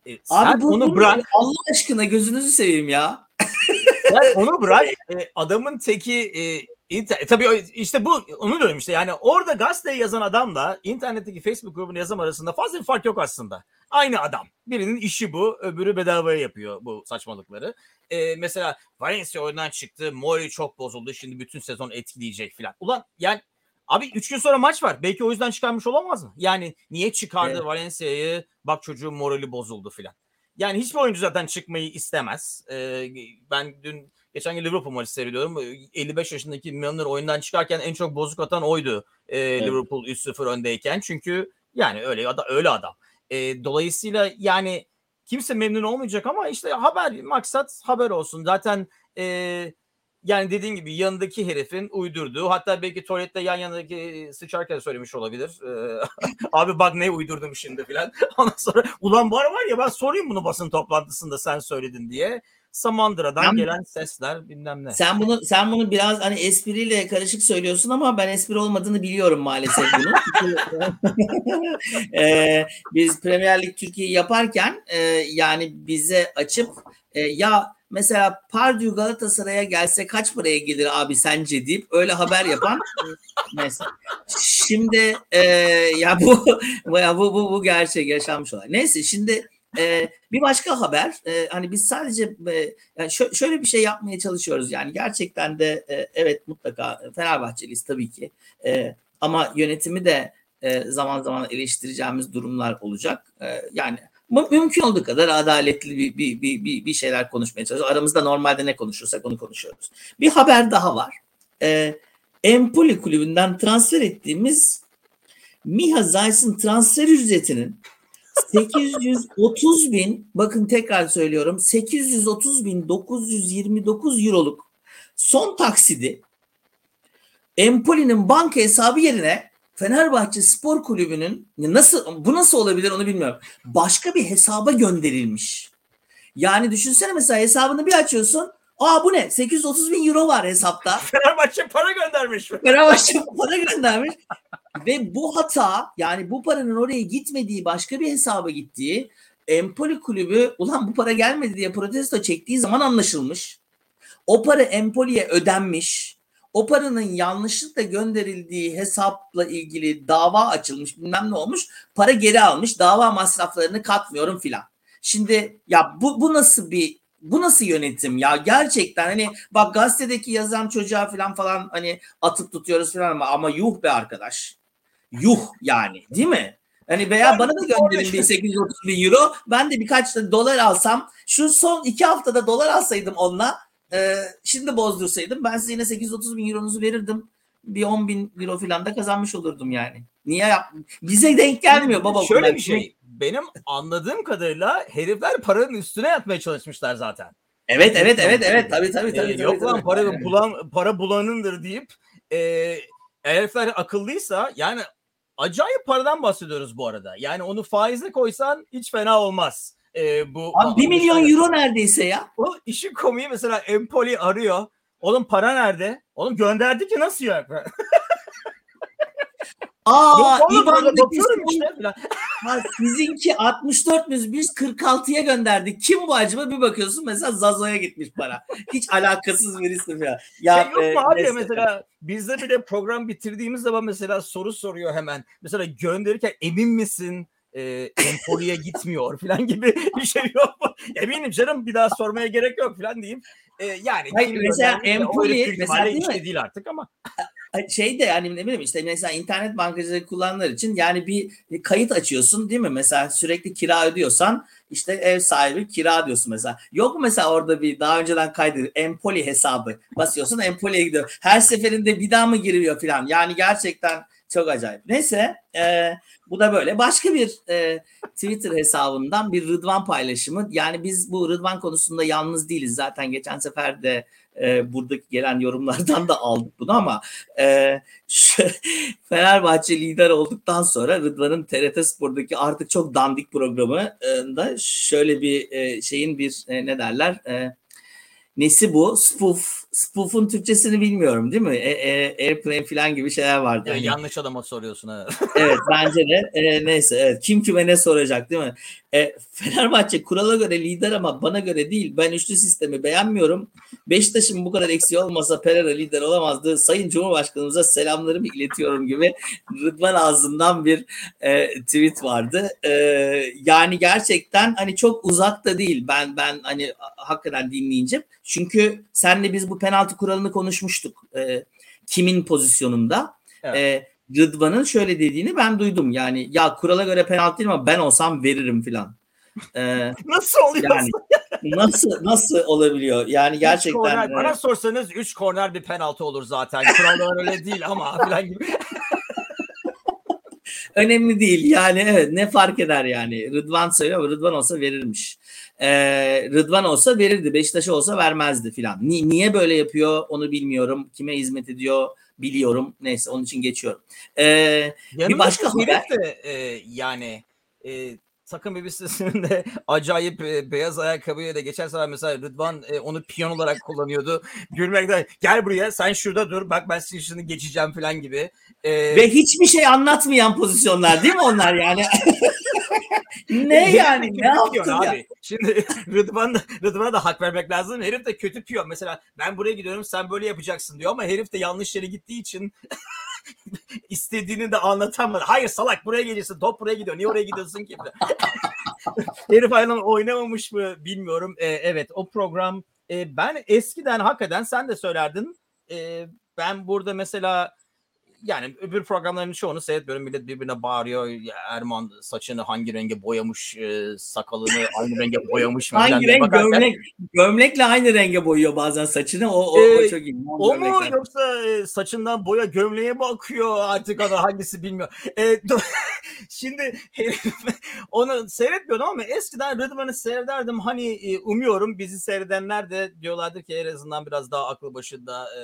E, Abi bu, onu bırak. Allah aşkına gözünüzü seveyim ya. <laughs> Sen onu bırak. E, adamın teki e, İnter- e, tabii işte bu onu diyorum işte yani orada gazeteye yazan adamla internetteki Facebook grubunu yazan arasında fazla bir fark yok aslında. Aynı adam. Birinin işi bu. Öbürü bedavaya yapıyor bu saçmalıkları. Ee, mesela Valencia oyundan çıktı. Mori çok bozuldu. Şimdi bütün sezon etkileyecek falan. Ulan yani Abi 3 gün sonra maç var. Belki o yüzden çıkarmış olamaz mı? Yani niye çıkardı evet. Valencia'yı? Bak çocuğun morali bozuldu filan. Yani hiçbir oyuncu zaten çıkmayı istemez. Ee, ben dün geçen gün Liverpool maçı seyrediyorum. 55 yaşındaki Milner oyundan çıkarken en çok bozuk atan oydu. Ee, evet. Liverpool 3-0 öndeyken. Çünkü yani öyle öyle adam. Ee, dolayısıyla yani kimse memnun olmayacak ama işte haber maksat haber olsun. Zaten eee yani dediğin gibi yanındaki herifin uydurduğu hatta belki tuvalette yan yanındaki sıçarken söylemiş olabilir. Ee, <laughs> abi bak ne uydurdum şimdi filan. <laughs> Ondan sonra ulan var var ya ben sorayım bunu basın toplantısında sen söyledin diye. Samandıra'dan ben, gelen sesler bilmem ne. Sen bunu sen bunu biraz hani espriyle karışık söylüyorsun ama ben espri olmadığını biliyorum maalesef bunu. <laughs> ee, biz Premier Lig Türkiye'yi yaparken e, yani bize açıp e, ya mesela Pardew Galatasaray'a gelse kaç paraya gelir abi sence deyip öyle haber yapan <laughs> mesela. Şimdi e, ya bu ya bu, bu bu gerçek yaşanmış olay. Neyse şimdi e, bir başka haber e, hani biz sadece e, yani şö- şöyle bir şey yapmaya çalışıyoruz yani gerçekten de e, evet mutlaka Fenerbahçeliyiz tabii ki e, ama yönetimi de e, zaman zaman eleştireceğimiz durumlar olacak. E, yani mümkün olduğu kadar adaletli bir, bir, bir, bir, bir şeyler konuşmaya çalışıyoruz. Aramızda normalde ne konuşursak onu konuşuyoruz. Bir haber daha var. Ee, Empoli kulübünden transfer ettiğimiz Miha Zayt'ın transfer ücretinin 830 bin bakın tekrar söylüyorum 830 bin 929 euroluk son taksidi Empoli'nin banka hesabı yerine Fenerbahçe Spor Kulübü'nün nasıl bu nasıl olabilir onu bilmiyorum. Başka bir hesaba gönderilmiş. Yani düşünsene mesela hesabını bir açıyorsun. Aa bu ne? 830 bin euro var hesapta. <laughs> Fenerbahçe para göndermiş. Fenerbahçe para göndermiş. Ve bu hata yani bu paranın oraya gitmediği başka bir hesaba gittiği Empoli kulübü ulan bu para gelmedi diye protesto çektiği zaman anlaşılmış. O para Empoli'ye ödenmiş o paranın yanlışlıkla gönderildiği hesapla ilgili dava açılmış bilmem ne olmuş para geri almış dava masraflarını katmıyorum filan. Şimdi ya bu, bu nasıl bir bu nasıl yönetim ya gerçekten hani bak gazetedeki yazan çocuğa falan falan hani atıp tutuyoruz falan ama, ama yuh be arkadaş. Yuh yani değil mi? Hani veya bana da gönderin bir 830 bin euro. Ben de birkaç dolar alsam. Şu son iki haftada dolar alsaydım onunla e, şimdi bozdursaydım ben size yine 830 bin euronuzu verirdim. Bir 10 bin euro falan da kazanmış olurdum yani. Niye yap? Bize denk gelmiyor baba. Şöyle bir şey. Benim anladığım kadarıyla herifler paranın üstüne yatmaya çalışmışlar zaten. Evet evet evet evet tabii tabii tabii. Ee, yok tabii, lan para yani. bulan para bulanındır deyip e, herifler akıllıysa yani acayip paradan bahsediyoruz bu arada. Yani onu faize koysan hiç fena olmaz e, bu Abi 1 milyon euro neredeyse ya. O işin komiği mesela Empoli arıyor. Oğlum para nerede? Oğlum gönderdi ki nasıl <laughs> yok? Aa, İban'daki işte. <laughs> ha, sizinki 64 müz biz 46'ya gönderdik. Kim bu acaba? Bir bakıyorsun mesela Zazo'ya gitmiş para. Hiç <laughs> alakasız birisi ya. ya şey yok e, mu abi ya mesela bizde bile program bitirdiğimiz zaman mesela soru soruyor hemen. Mesela gönderirken emin misin? E, Empoli'ye gitmiyor <laughs> falan gibi bir şey yok mu? <laughs> Eminim canım bir daha sormaya gerek yok falan diyeyim. E, yani Hayır, mesela Empoli mesela değil işte değil artık ama şey de yani ne bileyim işte mesela internet bankacılığı kullananlar için yani bir kayıt açıyorsun değil mi? Mesela sürekli kira ödüyorsan işte ev sahibi kira diyorsun mesela. Yok mu mesela orada bir daha önceden kaydediyor Empoli hesabı basıyorsun Empoli'ye gidiyor. Her seferinde bir daha mı giriyor falan. Yani gerçekten çok acayip. Neyse e, bu da böyle. Başka bir e, Twitter hesabından bir Rıdvan paylaşımı. Yani biz bu Rıdvan konusunda yalnız değiliz. Zaten geçen sefer de e, buradaki gelen yorumlardan da aldık bunu ama e, şu, <laughs> Fenerbahçe lider olduktan sonra Rıdvan'ın TRT Spor'daki artık çok dandik programı e, da şöyle bir e, şeyin bir e, ne derler e, nesi bu? Spoof spoof'un Türkçesini bilmiyorum değil mi? E, e, airplane falan gibi şeyler vardı. Yani yanlış adama soruyorsun ha. <laughs> evet bence de. E, neyse evet. Kim kime ne soracak değil mi? E, Fenerbahçe kurala göre lider ama bana göre değil. Ben üçlü sistemi beğenmiyorum. Beşiktaş'ın bu kadar eksiği olmasa Pereira lider olamazdı. Sayın Cumhurbaşkanımıza selamlarımı iletiyorum gibi Rıdvan ağzından bir e, tweet vardı. E, yani gerçekten hani çok uzakta değil. Ben ben hani hakikaten dinleyince. Çünkü senle biz bu penaltı kuralını konuşmuştuk. E, kimin pozisyonunda? Evet. E, Rıdvan'ın şöyle dediğini ben duydum. Yani ya kurala göre penaltı değil ama ben olsam veririm filan. Ee, <laughs> nasıl oluyor? Yani, nasıl nasıl olabiliyor? Yani gerçekten korner, bana sorsanız 3 korner bir penaltı olur zaten. Kurallar <laughs> öyle değil ama filan gibi. Önemli değil. Yani evet ne fark eder yani. Rıdvan söylüyor ama Rıdvan olsa verirmiş. Ee, Rıdvan olsa verirdi. Beşiktaş olsa vermezdi filan. Ni- niye böyle yapıyor onu bilmiyorum. Kime hizmet ediyor biliyorum. Neyse onun için geçiyorum. Ee, bir başka haber. De, e, yani e, takım elbisesinin de <laughs> acayip e, beyaz ayakkabıyla da geçen sefer mesela Rıdvan e, onu piyon olarak kullanıyordu. <laughs> Gülmekten gel buraya sen şurada dur bak ben senin şunu geçeceğim falan gibi. E, Ve hiçbir şey anlatmayan pozisyonlar değil mi onlar yani? <laughs> ne yani? ne yaptın abi? Şimdi <laughs> Rıdvan da, Rıdvan'a da hak vermek lazım. Herif de kötü piyon. Mesela ben buraya gidiyorum sen böyle yapacaksın diyor ama herif de yanlış yere gittiği için <laughs> istediğini de anlatamadı. Hayır salak buraya geliyorsun. Top buraya gidiyor. Niye oraya gidiyorsun ki? <laughs> Herif aynen oynamamış mı bilmiyorum. Ee, evet o program e, ben eskiden hakikaten sen de söylerdin. E, ben burada mesela yani öbür programların çoğunu seyretmiyorum. Millet birbirine bağırıyor. Erman saçını hangi renge boyamış, e, sakalını aynı renge boyamış. hangi renk bakarken... gömlek? Gömlekle aynı renge boyuyor bazen saçını. O, o, ee, o çok iyi. O mu yoksa e, saçından boya gömleğe mi akıyor artık o da hangisi bilmiyor. E, <laughs> şimdi <laughs> onu seyretmiyordum ama eskiden Rıdvan'ı seyrederdim. Hani e, umuyorum bizi seyredenler de diyorlardır ki en azından biraz daha aklı başında e,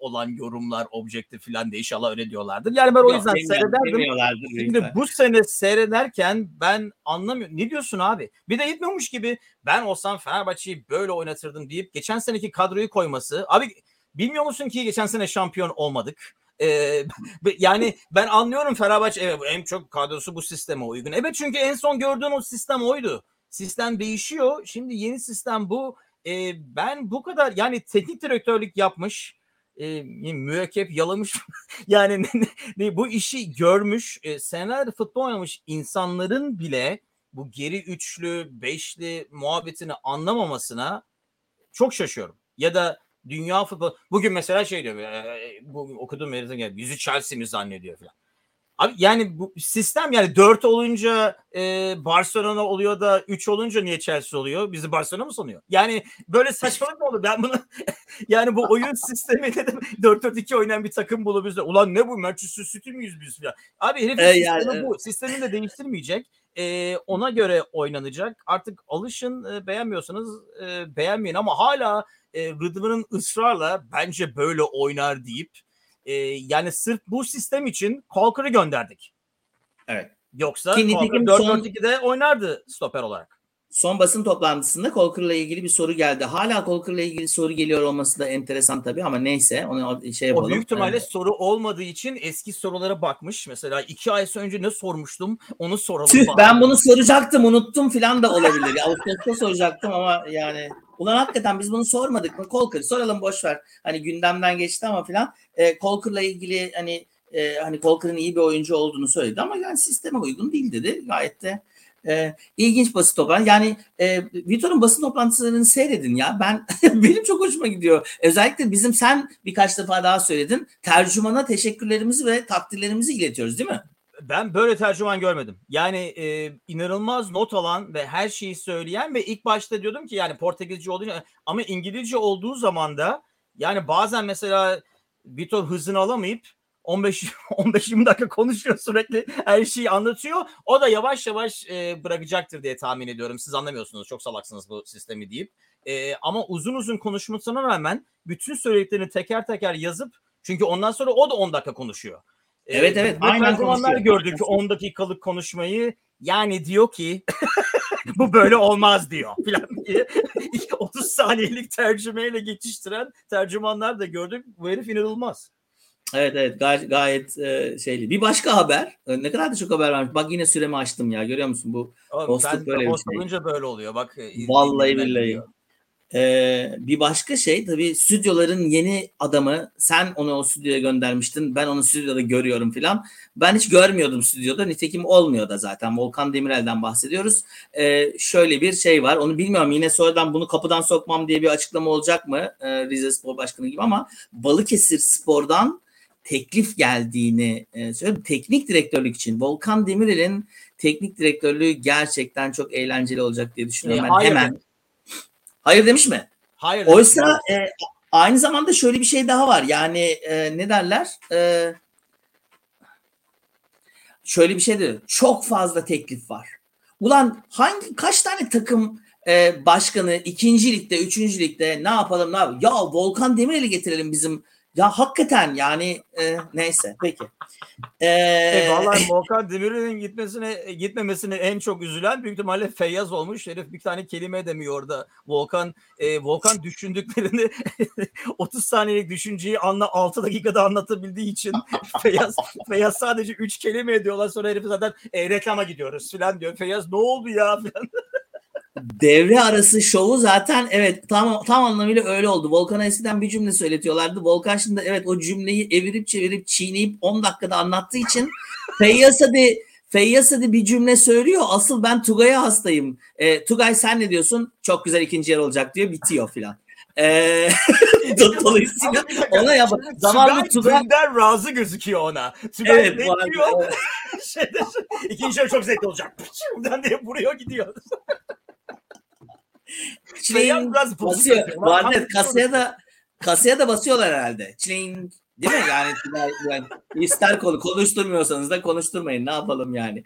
olan yorumlar, objektif falan de inşallah öyle diyorlardır. Yani ben o yüzden Yok, seyrederdim. Şimdi bu sene seyrederken ben anlamıyorum. Ne diyorsun abi? Bir de yetmiyormuş gibi ben olsam Fenerbahçe'yi böyle oynatırdım deyip geçen seneki kadroyu koyması. Abi bilmiyor musun ki geçen sene şampiyon olmadık. Ee, <laughs> yani ben anlıyorum Fenerbahçe evet en çok kadrosu bu sisteme uygun. Evet çünkü en son gördüğün o sistem oydu. Sistem değişiyor. Şimdi yeni sistem bu. Ee, ben bu kadar yani teknik direktörlük yapmış e, mürekkep yalamış <laughs> yani bu işi görmüş e, senelerdir futbol oynamış insanların bile bu geri üçlü beşli muhabbetini anlamamasına çok şaşıyorum. Ya da dünya futbol bugün mesela şey diyor e, bu okuduğum yerden geldi yüzü Chelsea mi zannediyor falan. Abi yani bu sistem yani 4 olunca e, Barcelona oluyor da 3 olunca niye Chelsea oluyor? Bizi Barcelona mı sanıyor? Yani böyle saçmalık mı olur? Ben bunu <laughs> yani bu oyun sistemi dedim 4-4-2 oynayan bir takım bulup bize ulan ne bu Manchester City miyiz biz falan. Abi herif ee, sistemi yani, bu. Sistemini de değiştirmeyecek. E, ona göre oynanacak. Artık alışın e, beğenmiyorsanız e, beğenmeyin ama hala e, Rıdvan'ın ısrarla bence böyle oynar deyip e, yani sırf bu sistem için Colker'ı gönderdik. Evet. Yoksa Colker 4-4-2'de son... oynardı stoper olarak. Son basın toplantısında Colker'la ilgili bir soru geldi. Hala Colker'la ilgili soru geliyor olması da enteresan tabii ama neyse onu şey yapalım. O büyük ihtimalle evet. soru olmadığı için eski sorulara bakmış. Mesela iki ay önce ne sormuştum onu soralım. Tüh, ben bunu soracaktım unuttum falan da olabilir. Ağustos'ta soracaktım ama yani Ulan hakikaten biz bunu sormadık mı? Colker soralım boş ver. Hani gündemden geçti ama filan. E, Colker'la ilgili hani e, hani Colker'ın iyi bir oyuncu olduğunu söyledi ama yani sisteme uygun değil dedi. Gayet de e, ilginç basın toplantısı. Yani e, Vitor'un basın toplantılarını seyredin ya. Ben <laughs> benim çok hoşuma gidiyor. Özellikle bizim sen birkaç defa daha söyledin. Tercümana teşekkürlerimizi ve takdirlerimizi iletiyoruz değil mi? Ben böyle tercüman görmedim. Yani e, inanılmaz not alan ve her şeyi söyleyen ve ilk başta diyordum ki yani Portekizce olduğu ama İngilizce olduğu zaman da yani bazen mesela Vitor hızını alamayıp 15 15 20 dakika konuşuyor sürekli her şeyi anlatıyor. O da yavaş yavaş e, bırakacaktır diye tahmin ediyorum. Siz anlamıyorsunuz. Çok salaksınız bu sistemi deyip. E, ama uzun uzun konuşmasına rağmen bütün söylediklerini teker teker yazıp çünkü ondan sonra o da 10 dakika konuşuyor. Evet evet. Aynen zamanlar gördük 10 dakikalık konuşmayı Yani diyor ki <laughs> bu böyle olmaz diyor falan diye <laughs> 30 saniyelik tercümeyle geçiştiren tercümanlar da gördük. Bu herif inanılmaz. Evet evet gay- gayet e, şeyli. Bir başka haber. E, ne kadar da çok haber varmış. Bak yine süremi açtım ya. Görüyor musun bu? Oğlum, ben böyle host bir şey. olunca böyle oluyor. Bak Vallahi billahi. Ee, bir başka şey tabii stüdyoların yeni adamı sen onu o stüdyoya göndermiştin ben onu stüdyoda görüyorum filan. Ben hiç görmüyordum stüdyoda nitekim olmuyor da zaten. Volkan Demirel'den bahsediyoruz. Ee, şöyle bir şey var onu bilmiyorum yine sonradan bunu kapıdan sokmam diye bir açıklama olacak mı? Ee, Rize Spor Başkanı gibi ama Balıkesir Spor'dan teklif geldiğini e, söylüyorum. Teknik direktörlük için. Volkan Demirel'in teknik direktörlüğü gerçekten çok eğlenceli olacak diye düşünüyorum. E, ben hemen Hayır demiş mi? Hayır. Oysa e, aynı zamanda şöyle bir şey daha var. Yani e, ne derler? E, şöyle bir şey de çok fazla teklif var. Ulan hangi kaç tane takım e, başkanı ikinci ligde, üçüncü ligde ne yapalım ne yapalım? Ya Volkan Demirel'i getirelim bizim ya hakikaten yani e, neyse peki. Ee, e, vallahi Volkan Demirel'in gitmesine gitmemesine en çok üzülen büyük ihtimalle Feyyaz olmuş. Herif bir tane kelime demiyor orada. Volkan e, Volkan düşündüklerini <laughs> 30 saniyelik düşünceyi anla 6 dakikada anlatabildiği için <laughs> Feyyaz Feyyaz sadece 3 kelime ediyorlar sonra herif zaten e, reklama gidiyoruz falan diyor. Feyyaz ne oldu ya falan devre arası şovu zaten evet tam tam anlamıyla öyle oldu. Volkan'a eskiden bir cümle söyletiyorlardı. Volkan şimdi evet o cümleyi evirip çevirip çiğneyip 10 dakikada anlattığı için Feyyaz hadi bir cümle söylüyor. Asıl ben Tugay'a hastayım. E, Tugay sen ne diyorsun? Çok güzel ikinci yer olacak diyor. Bitiyor filan. <laughs> Ee, dolayısıyla ona yap. Zamanlı Tugay Tugay razı gözüküyor ona. Tugay evet, bekliyor. <laughs> Şeyde, ikinci yer çok zevkli olacak. Buradan diye vuruyor gidiyor. Çileğin basıyor. Varnet kasaya da kasaya da basıyorlar herhalde. Çileğin Değil mi? Yani, yani ister konu konuşturmuyorsanız da konuşturmayın. Ne yapalım yani?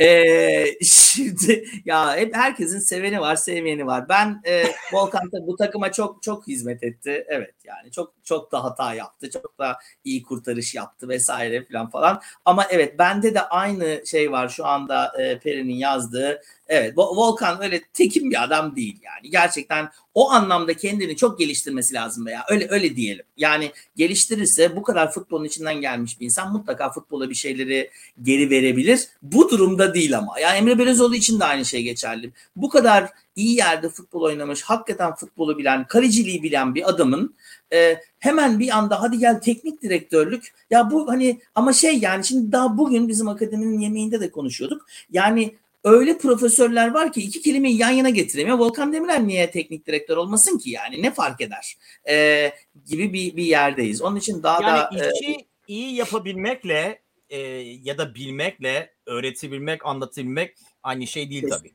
Ee, şimdi ya hep herkesin seveni var, sevmeyeni var. Ben e, Volkan bu takıma çok çok hizmet etti. Evet yani çok çok da hata yaptı. Çok da iyi kurtarış yaptı vesaire falan falan. Ama evet bende de aynı şey var şu anda e, Peri'nin yazdığı. Evet Volkan öyle tekin bir adam değil yani. Gerçekten o anlamda kendini çok geliştirmesi lazım veya öyle öyle diyelim. Yani geliştirirse bu kadar futbolun içinden gelmiş bir insan mutlaka futbola bir şeyleri geri verebilir. Bu durumda değil ama. Yani Emre Belözoğlu için de aynı şey geçerli. Bu kadar iyi yerde futbol oynamış, hakikaten futbolu bilen, kaleciliği bilen bir adamın e, hemen bir anda hadi gel teknik direktörlük. Ya bu hani ama şey yani şimdi daha bugün bizim akademinin yemeğinde de konuşuyorduk. Yani öyle profesörler var ki iki kelimeyi yan yana getiremiyor. Volkan Demirel niye teknik direktör olmasın ki yani ne fark eder e, gibi bir, bir yerdeyiz. Onun için daha yani da... işi e, iyi yapabilmekle e, ya da bilmekle öğretebilmek, anlatabilmek aynı şey değil tabii.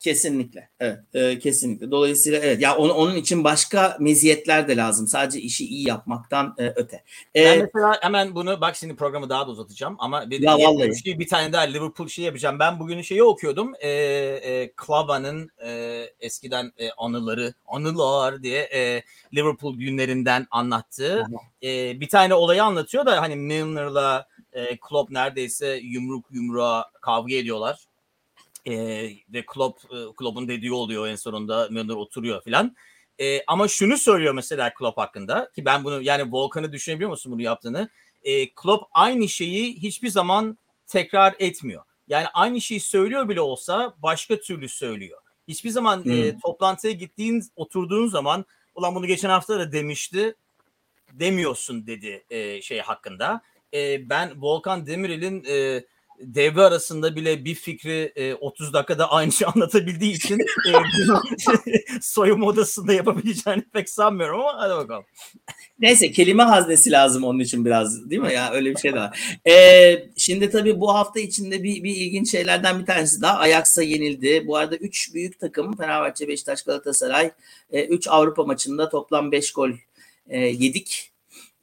Kesinlikle. Evet, e, kesinlikle. Dolayısıyla evet ya onun, onun için başka meziyetler de lazım. Sadece işi iyi yapmaktan e, öte. E, ben mesela hemen bunu bak şimdi programı daha da uzatacağım ama bir, ya vallahi. Şey, bir tane daha Liverpool şey yapacağım. Ben bugün şeyi okuyordum. E, e, Klava'nın e, eskiden e, anıları, anılar diye e, Liverpool günlerinden anlattığı e, bir tane olayı anlatıyor da hani Milner'la e, Klopp neredeyse yumruk yumruğa kavga ediyorlar e, ve Klopp, e, Klopp'un dediği oluyor en sonunda Milner oturuyor filan. E, ama şunu söylüyor mesela Klopp hakkında ki ben bunu yani Volkan'ı düşünebiliyor musun bunu yaptığını? E, Klopp aynı şeyi hiçbir zaman tekrar etmiyor. Yani aynı şeyi söylüyor bile olsa başka türlü söylüyor. Hiçbir zaman hmm. e, toplantıya gittiğin, oturduğun zaman ulan bunu geçen hafta da demişti demiyorsun dedi e, şey hakkında. E, ben Volkan Demirel'in e, devre arasında bile bir fikri e, 30 dakikada aynı şey <laughs> anlatabildiği için e, <laughs> soyunma odasında yapabileceğini pek sanmıyorum ama hadi bakalım. Neyse kelime haznesi lazım onun için biraz değil mi? Ya öyle bir şey de var. Ee, şimdi tabii bu hafta içinde bir, bir ilginç şeylerden bir tanesi daha Ajax'a yenildi. Bu arada 3 büyük takım Fenerbahçe, Beşiktaş, Galatasaray 3 e, Avrupa maçında toplam 5 gol e, yedik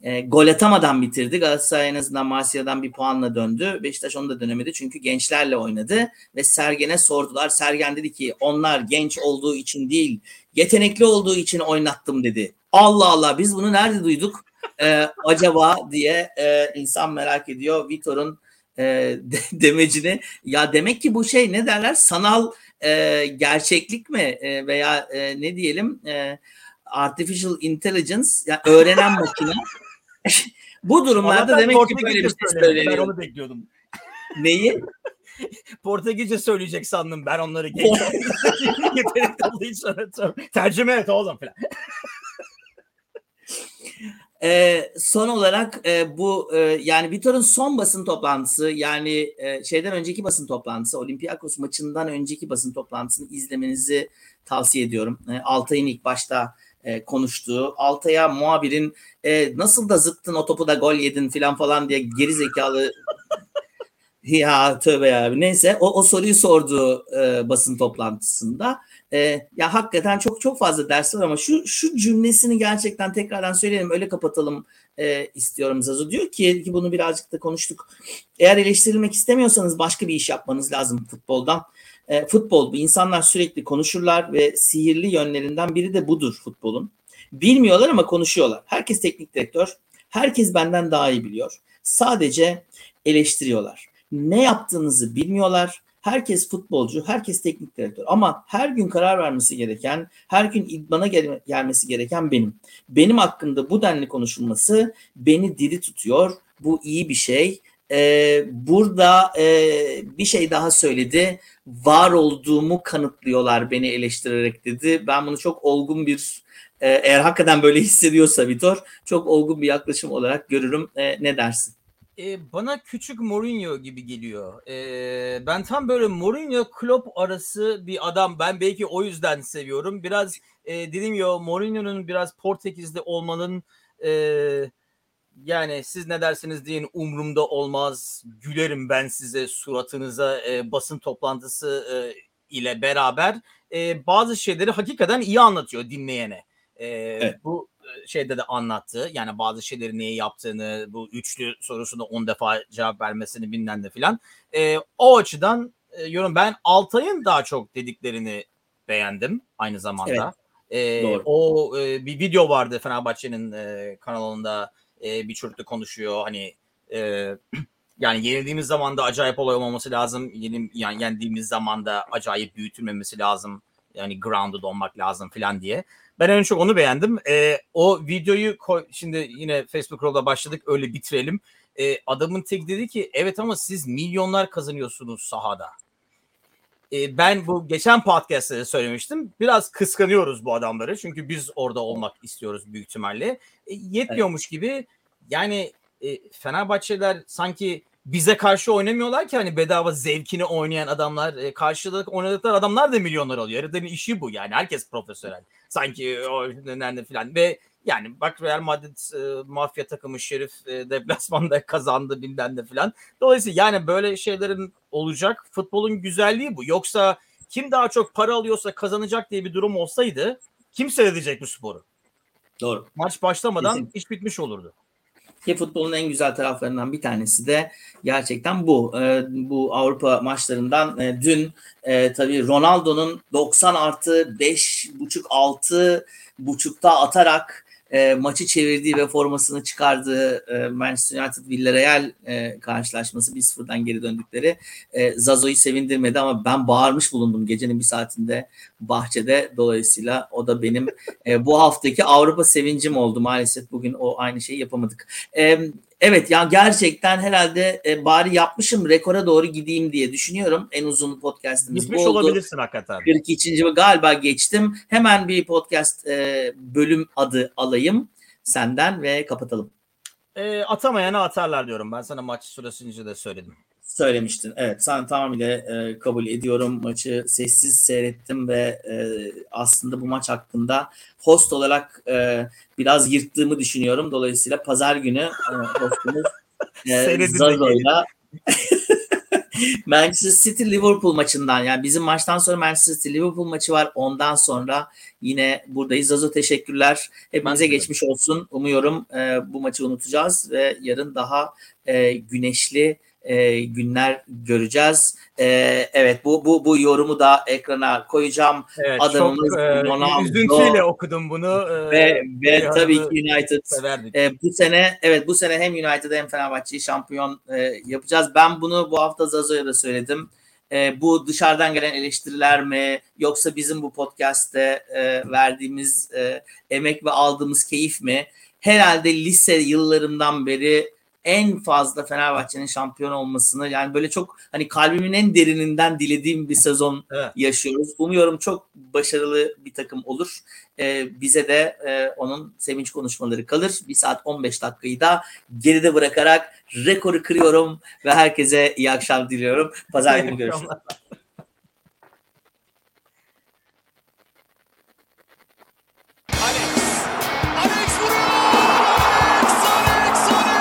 e, gol atamadan bitirdi. Galatasaray en azından Marsilya'dan bir puanla döndü. Beşiktaş onu da dönemedi çünkü gençlerle oynadı ve Sergen'e sordular. Sergen dedi ki onlar genç olduğu için değil yetenekli olduğu için oynattım dedi. Allah Allah biz bunu nerede duyduk e, <laughs> acaba diye e, insan merak ediyor. Vitor'un e, <laughs> de, demecini ya demek ki bu şey ne derler sanal e, gerçeklik mi e, veya e, ne diyelim e, artificial intelligence yani öğrenen makine <laughs> bu durumlarda demek ki böyle bir şey söyleniyor. Ben onu bekliyordum. Neyi? <laughs> Portekizce söyleyecek sandım ben onları <laughs> yetenekli olduğu için tercüme et oğlum falan. E, son olarak e, bu e, yani Vitor'un son basın toplantısı yani e, şeyden önceki basın toplantısı Olympiakos maçından önceki basın toplantısını izlemenizi tavsiye ediyorum. E, Altay'ın ilk başta e, konuştuğu Altay'a muhabirin e, nasıl da zıttın o topu da gol yedin falan falan diye geri zekalı <laughs> ya tövbe ya neyse o, o soruyu sordu e, basın toplantısında. E, ya hakikaten çok çok fazla ders var ama şu şu cümlesini gerçekten tekrardan söyleyelim öyle kapatalım e, istiyorum Zazu. Diyor ki ki bunu birazcık da konuştuk. Eğer eleştirilmek istemiyorsanız başka bir iş yapmanız lazım futboldan. E, futbol bu insanlar sürekli konuşurlar ve sihirli yönlerinden biri de budur futbolun. Bilmiyorlar ama konuşuyorlar. Herkes teknik direktör. Herkes benden daha iyi biliyor. Sadece eleştiriyorlar. Ne yaptığınızı bilmiyorlar Herkes futbolcu, herkes teknik direktör ama her gün karar vermesi gereken, her gün idmana gel- gelmesi gereken benim. Benim hakkında bu denli konuşulması beni diri tutuyor. Bu iyi bir şey. Ee, burada e, bir şey daha söyledi. Var olduğumu kanıtlıyorlar beni eleştirerek dedi. Ben bunu çok olgun bir e, eğer hakikaten böyle hissediyorsa Vitor çok olgun bir yaklaşım olarak görürüm. E, ne dersin? e, bana küçük Mourinho gibi geliyor. E, ben tam böyle Mourinho Klopp arası bir adam. Ben belki o yüzden seviyorum. Biraz e, dedim ya Mourinho'nun biraz Portekizli olmanın e, yani siz ne dersiniz deyin umurumda olmaz. Gülerim ben size suratınıza e, basın toplantısı e, ile beraber e, bazı şeyleri hakikaten iyi anlatıyor dinleyene. E, evet. Bu şeyde de anlattı. Yani bazı şeyleri niye yaptığını, bu üçlü sorusunu 10 defa cevap vermesini bilmem de filan. E, o açıdan e, yorum ben Altay'ın daha çok dediklerini beğendim aynı zamanda. Evet. E, o e, bir video vardı Fenerbahçe'nin e, kanalında e, bir çocukla konuşuyor hani e, <clears throat> yani yenildiğimiz zaman da acayip olay olmaması lazım. Yenim, yani yendiğimiz zaman da acayip büyütülmemesi lazım. Yani grounded olmak lazım filan diye. Ben en çok onu beğendim. E, o videoyu koy, şimdi yine Facebook Roll'da başladık öyle bitirelim. E, adamın tek dedi ki evet ama siz milyonlar kazanıyorsunuz sahada. E, ben bu geçen podcast'te de söylemiştim. Biraz kıskanıyoruz bu adamları. Çünkü biz orada olmak istiyoruz büyük ihtimalle. E, yetmiyormuş evet. gibi yani e, Fenerbahçeler sanki bize karşı oynamıyorlar ki hani bedava zevkini oynayan adamlar e, karşılık oynadıkları adamlar da milyonlar alıyor. Heriflerin işi bu yani herkes profesyonel. Sanki o nerede falan ve yani bak Real Madrid e, mafya takımı Şerif e, deplasmanda <laughs> kazandı bilmem de falan. Dolayısıyla yani böyle şeylerin olacak. Futbolun güzelliği bu. Yoksa kim daha çok para alıyorsa kazanacak diye bir durum olsaydı kim seyredecek bu sporu? Doğru. Maç başlamadan Kesinlikle. iş bitmiş olurdu. Ki futbolun en güzel taraflarından bir tanesi de gerçekten bu. E, bu Avrupa maçlarından e, dün e, tabii Ronaldo'nun 90 artı 5 buçuk 6 buçukta atarak e, maçı çevirdiği ve formasını çıkardığı e, Manchester United Villarreal e, karşılaşması 1-0'dan geri döndükleri e, Zazo'yu sevindirmedi ama ben bağırmış bulundum gecenin bir saatinde bahçede. Dolayısıyla o da benim e, bu haftaki Avrupa sevincim oldu. Maalesef bugün o aynı şeyi yapamadık. E, Evet ya gerçekten herhalde e, bari yapmışım rekora doğru gideyim diye düşünüyorum. En uzun podcast'imiz Gitmiş bu oldu. olabilirsin hakikaten. 42. galiba geçtim. Hemen bir podcast e, bölüm adı alayım senden ve kapatalım. E, atamayana atarlar diyorum. Ben sana maç süresince de söyledim. Söylemiştin. Evet sen tamamıyla e, kabul ediyorum. Maçı sessiz seyrettim ve e, aslında bu maç hakkında host olarak e, biraz yırttığımı düşünüyorum. Dolayısıyla pazar günü e, hostumuz <laughs> e, Zazo'yla <laughs> Manchester City Liverpool maçından yani bizim maçtan sonra Manchester City Liverpool maçı var. Ondan sonra yine buradayız. Zazo teşekkürler. Hepimize geçmiş olsun. Umuyorum e, bu maçı unutacağız ve yarın daha e, güneşli e, günler göreceğiz. E, evet bu bu bu yorumu da ekrana koyacağım. Evet, Adamımız çok e, Ronaldo. üzüntüyle okudum bunu. E, ve ve tabii ki United e, bu sene evet bu sene hem United hem Fenerbahçe'yi şampiyon e, yapacağız. Ben bunu bu hafta Zazo'ya da söyledim. E, bu dışarıdan gelen eleştiriler mi yoksa bizim bu podcast'te e, verdiğimiz e, emek ve aldığımız keyif mi? Herhalde lise yıllarımdan beri en fazla Fenerbahçe'nin şampiyon olmasını yani böyle çok hani kalbimin en derininden dilediğim bir sezon evet. yaşıyoruz. Umuyorum çok başarılı bir takım olur. Ee, bize de e, onun sevinç konuşmaları kalır. Bir saat 15 dakikayı da geride bırakarak rekoru kırıyorum ve herkese iyi akşam diliyorum. Pazar günü görüşürüz.